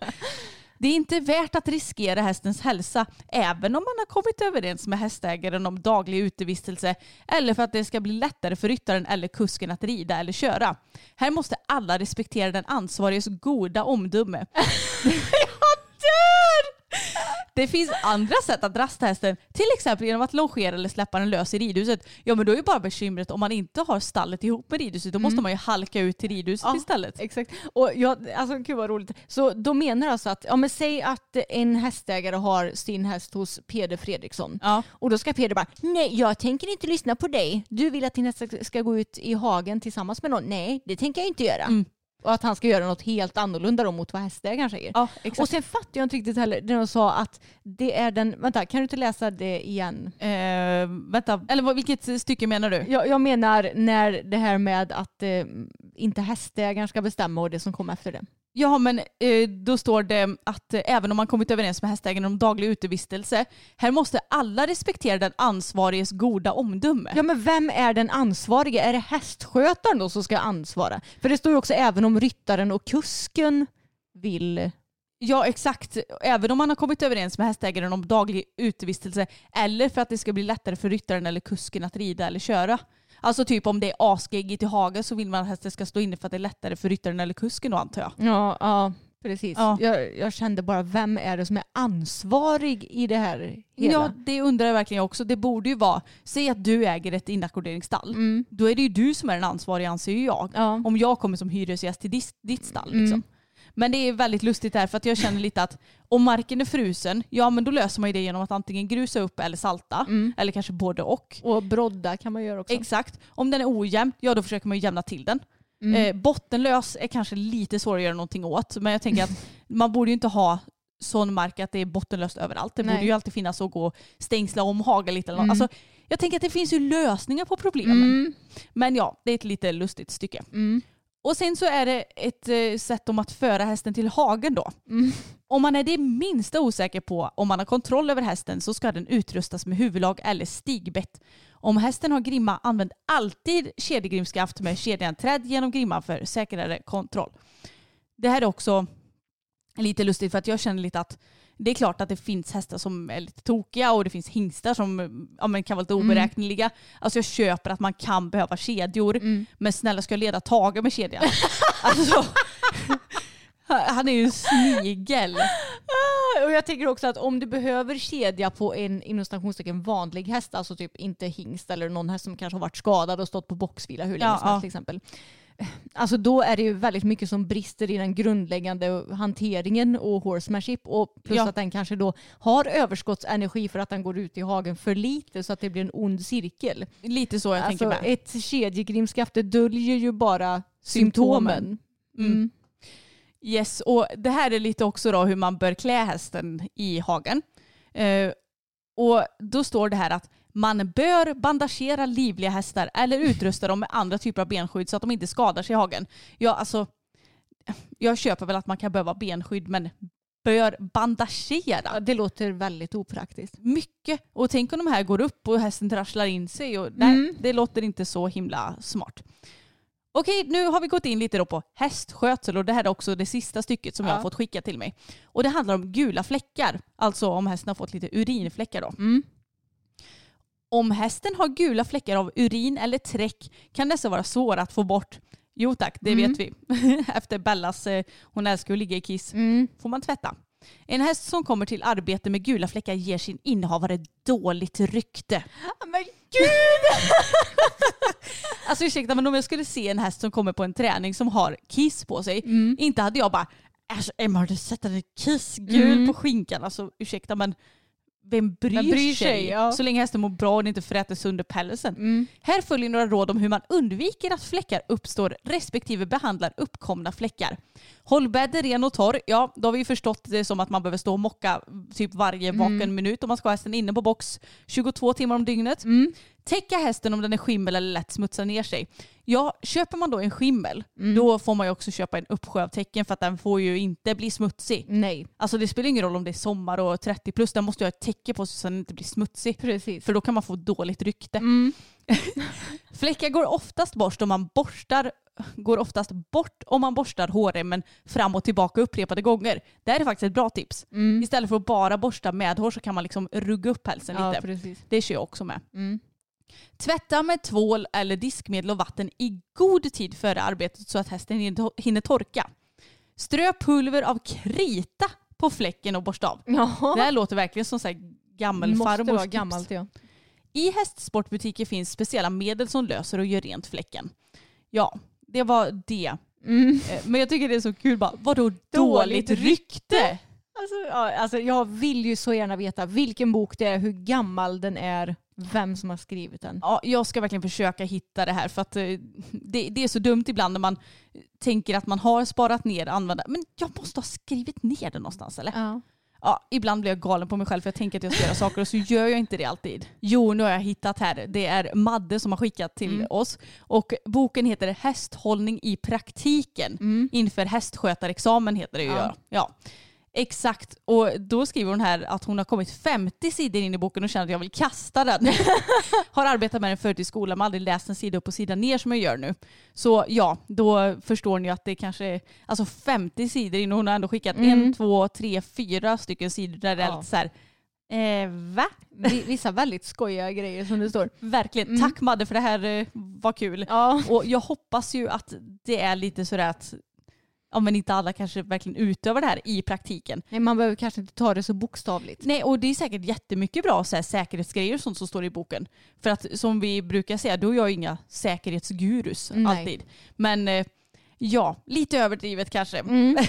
Det är inte värt att riskera hästens hälsa, även om man har kommit överens med hästägaren om daglig utevistelse eller för att det ska bli lättare för ryttaren eller kusken att rida eller köra. Här måste alla respektera den ansvariges goda omdöme. Jag dör! Det finns andra sätt att rasta hästen, till exempel genom att longera eller släppa den lös i ridhuset. Ja men då är ju bara bekymret om man inte har stallet ihop med ridhuset, då måste man ju halka ut till ridhuset Ja. istället. Exakt. Och jag, alltså gud vad roligt. Så då menar alltså att, ja men säg att en hästägare har sin häst hos Peder Fredriksson. Ja. Och då ska Peder bara, nej jag tänker inte lyssna på dig. Du vill att din häst ska gå ut i hagen tillsammans med någon. Nej, det tänker jag inte göra. Mm. Och att han ska göra något helt annorlunda då mot vad hästägaren säger. Ja, exakt. Och sen fattar jag inte riktigt heller när de sa att det är den, vänta kan du inte läsa det igen? Eh, vänta, eller vad, vilket stycke menar du? Jag, jag menar när det här med att eh, inte hästägaren ska bestämma och det som kommer efter det. Ja men eh, då står det att eh, även om man kommit överens med hästägaren om daglig utevistelse, här måste alla respektera den ansvariges goda omdöme. Ja men vem är den ansvarige? Är det hästskötaren då som ska ansvara? För det står ju också även om ryttaren och kusken vill. Ja exakt, även om man har kommit överens med hästägaren om daglig utevistelse eller för att det ska bli lättare för ryttaren eller kusken att rida eller köra. Alltså typ om det är asgeggigt i hagen så vill man att hästen ska stå inne för att det är lättare för ryttaren eller kusken då antar jag. Ja, ja precis. Ja. Jag, jag kände bara vem är det som är ansvarig i det här hela? Ja det undrar jag verkligen också. Det borde ju vara, säg att du äger ett inackorderingsstall. Mm. Då är det ju du som är den ansvariga anser jag. Ja. Om jag kommer som hyresgäst till ditt, ditt stall. Mm. Men det är väldigt lustigt där för att jag känner lite att om marken är frusen, ja men då löser man ju det genom att antingen grusa upp eller salta. Mm. Eller kanske både och. Och brodda kan man göra också. Exakt. Om den är ojämn, ja då försöker man ju jämna till den. Mm. Eh, bottenlös är kanske lite svårare att göra någonting åt. Men jag tänker att man borde ju inte ha sån mark att det är bottenlöst överallt. Det borde Nej. ju alltid finnas att gå och stängsla om haga lite. Eller. Mm. Alltså, jag tänker att det finns ju lösningar på problemen. Mm. Men ja, det är ett lite lustigt stycke. Mm. Och sen så är det ett eh, sätt om att föra hästen till hagen då. Mm. Om man är det minsta osäker på om man har kontroll över hästen så ska den utrustas med huvudlag eller stigbett. Om hästen har grimma, använd alltid kedjegrimskaft med kedjan trädd genom grimman för säkrare kontroll. Det här är också lite lustigt för att jag känner lite att det är klart att det finns hästar som är lite tokiga och det finns hingstar som ja, men kan vara lite oberäkneliga. Alltså jag köper att man kan behöva kedjor. Mm. Men snälla ska jag leda Tage med kedjan? alltså, han är ju en snigel. Ah, Och jag tänker också att om du behöver kedja på en inom stationstecken vanlig häst, alltså typ inte hingst eller någon häst som kanske har varit skadad och stått på boxvila hur länge Ja, som helst till exempel. Alltså då är det ju väldigt mycket som brister i den grundläggande hanteringen och horsemanship och plus Ja. att den kanske då har överskottsenergi för att den går ut i hagen för lite så att det blir en ond cirkel. Lite så jag alltså tänker med. ett kedjegrimskaft det döljer ju bara Symptomen. symptomen. Mm. Yes, och det här är lite också då hur man bör klä hästen i hagen. Eh, och då står det här att man bör bandagera livliga hästar eller utrusta dem med andra typer av benskydd så att de inte skadar sig i hagen. Ja, alltså, jag köper väl att man kan behöva benskydd men bör bandagera. Ja, det låter väldigt opraktiskt. Mycket. Och tänk om de här går upp och hästen trasslar in sig. Och, nej, Mm. det låter inte så himla smart. Okej, nu har vi gått in lite då på hästskötsel och det här är också det sista stycket som jag Ja. har fått skicka till mig. Och det handlar om gula fläckar, alltså om hästen har fått lite urinfläckar då. Mm. Om hästen har gula fläckar av urin eller träck kan dessa vara svåra att få bort. Jo tack, det Mm. vet vi. Efter Bellas, eh, hon älskar att ligga i kiss, Mm. får man tvätta. En häst som kommer till arbete med gula fläckar ger sin innehavare dåligt rykte. Men gud! Alltså ursäkta men om jag skulle se en häst som kommer på en träning som har kiss på sig, Mm. inte hade jag bara Alltså Emma har du sett en kissgul Mm. på skinkan? Alltså ursäkta men vem bryr, Vem bryr sig? sig, ja. Så länge hästen mår bra och inte fräter sönder pälsen. Mm. Här följer några råd om hur man undviker att fläckar uppstår respektive behandlar uppkomna fläckar. Håll bädden ren och torr. Ja, då har vi ju förstått det som att man behöver stå och mocka typ varje vaken minut om man ska ha hästen inne på box 22 timmar om dygnet. Täcka hästen om den är skimmel eller lätt smutsar ner sig. Ja, köper man då en skimmel, då får man ju också köpa en uppsjö av täcken för att den får ju inte bli smutsig. Nej, Alltså det spelar ingen roll om det är sommar och 30 plus, den måste ju ha ett täcke på sig så att den inte blir smutsig. precis. För då kan man få dåligt rykte. Mm. Fläckar går oftast bort om man borstar går oftast bort om man borstar hårremmen fram och tillbaka upprepade gånger. Det här är faktiskt ett bra tips. Mm. Istället för att bara borsta med hår så kan man liksom rugga upp hälsen Ja, lite. precis. Det kör jag också med. Mm. Tvätta med tvål eller diskmedel och vatten i god tid före arbetet så att hästen hinner- torka. Strö pulver av krita på fläcken och borsta av. Ja. Det här låter verkligen som så här gammal Måste vara tips. gammalt ja. I hästsportbutiker finns speciella medel som löser och gör rent fläcken. Ja, det var det. Mm. Eh, Men jag tycker det är så kul bara, vadå dåligt, Dåligt rykte? Alltså, ja, alltså, jag vill ju så gärna veta vilken bok det är, hur gammal den är, vem som har skrivit den. Ja, jag ska verkligen försöka hitta det här för att eh, det, det är så dumt ibland när man tänker att man har sparat ner använda. Men jag måste ha skrivit ner det någonstans eller? Ja. Ja, ibland blir jag galen på mig själv för jag tänker att jag ska göra saker och så gör jag inte det alltid. Jo, nu har jag hittat här. Det är Madde som har skickat till Mm. oss. Och boken heter Hästhållning i praktiken. Inför hästskötarexamen heter det ju. Ja. Ja. Exakt. Och då skriver hon här att hon har kommit 50 sidor in i boken och känner att jag vill kasta den. har arbetat med den förut i skolan men aldrig läst en sida upp och sida ner som jag gör nu. Så ja, då förstår ni att det kanske är alltså 50 sidor in och hon har ändå skickat en, två, tre, fyra stycken sidor där det är lite så här, eh, va? Vi- Vissa väldigt skojiga grejer som det står. Verkligen. Tack Madde för det här eh, var kul. Ja. Och jag hoppas ju att det är lite sådär att ja, men inte alla kanske verkligen utövar det här i praktiken. Nej, man behöver kanske inte ta det så bokstavligt. Nej, och det är säkert jättemycket bra så här, säkerhetsgrejer och sånt som står i boken. För att som vi brukar säga, då är jag inga säkerhetsgurus Nej. alltid. Men eh, ja, lite överdrivet kanske. Mm.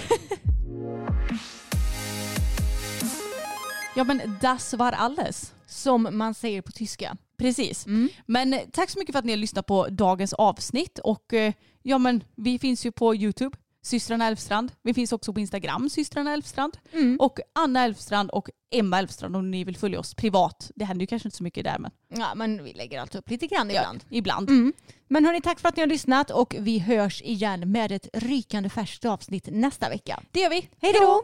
Ja men das war alles. Som man säger på tyska. Precis. Mm. Men eh, tack så mycket för att ni har lyssnat på dagens avsnitt. Och eh, ja men vi finns ju på YouTube, systrarna Elfstrand. Vi finns också på Instagram, systrarna Elfstrand. Mm. Och Anna Elfstrand och Emma Elfstrand om ni vill följa oss privat. Det händer ju kanske inte så mycket där men Ja, men vi lägger alltid upp lite grann ibland. Ja, ibland. Mm. Men hörni, tack för att ni har lyssnat och vi hörs igen med ett rykande färskt avsnitt nästa vecka. Det gör vi. Hej då!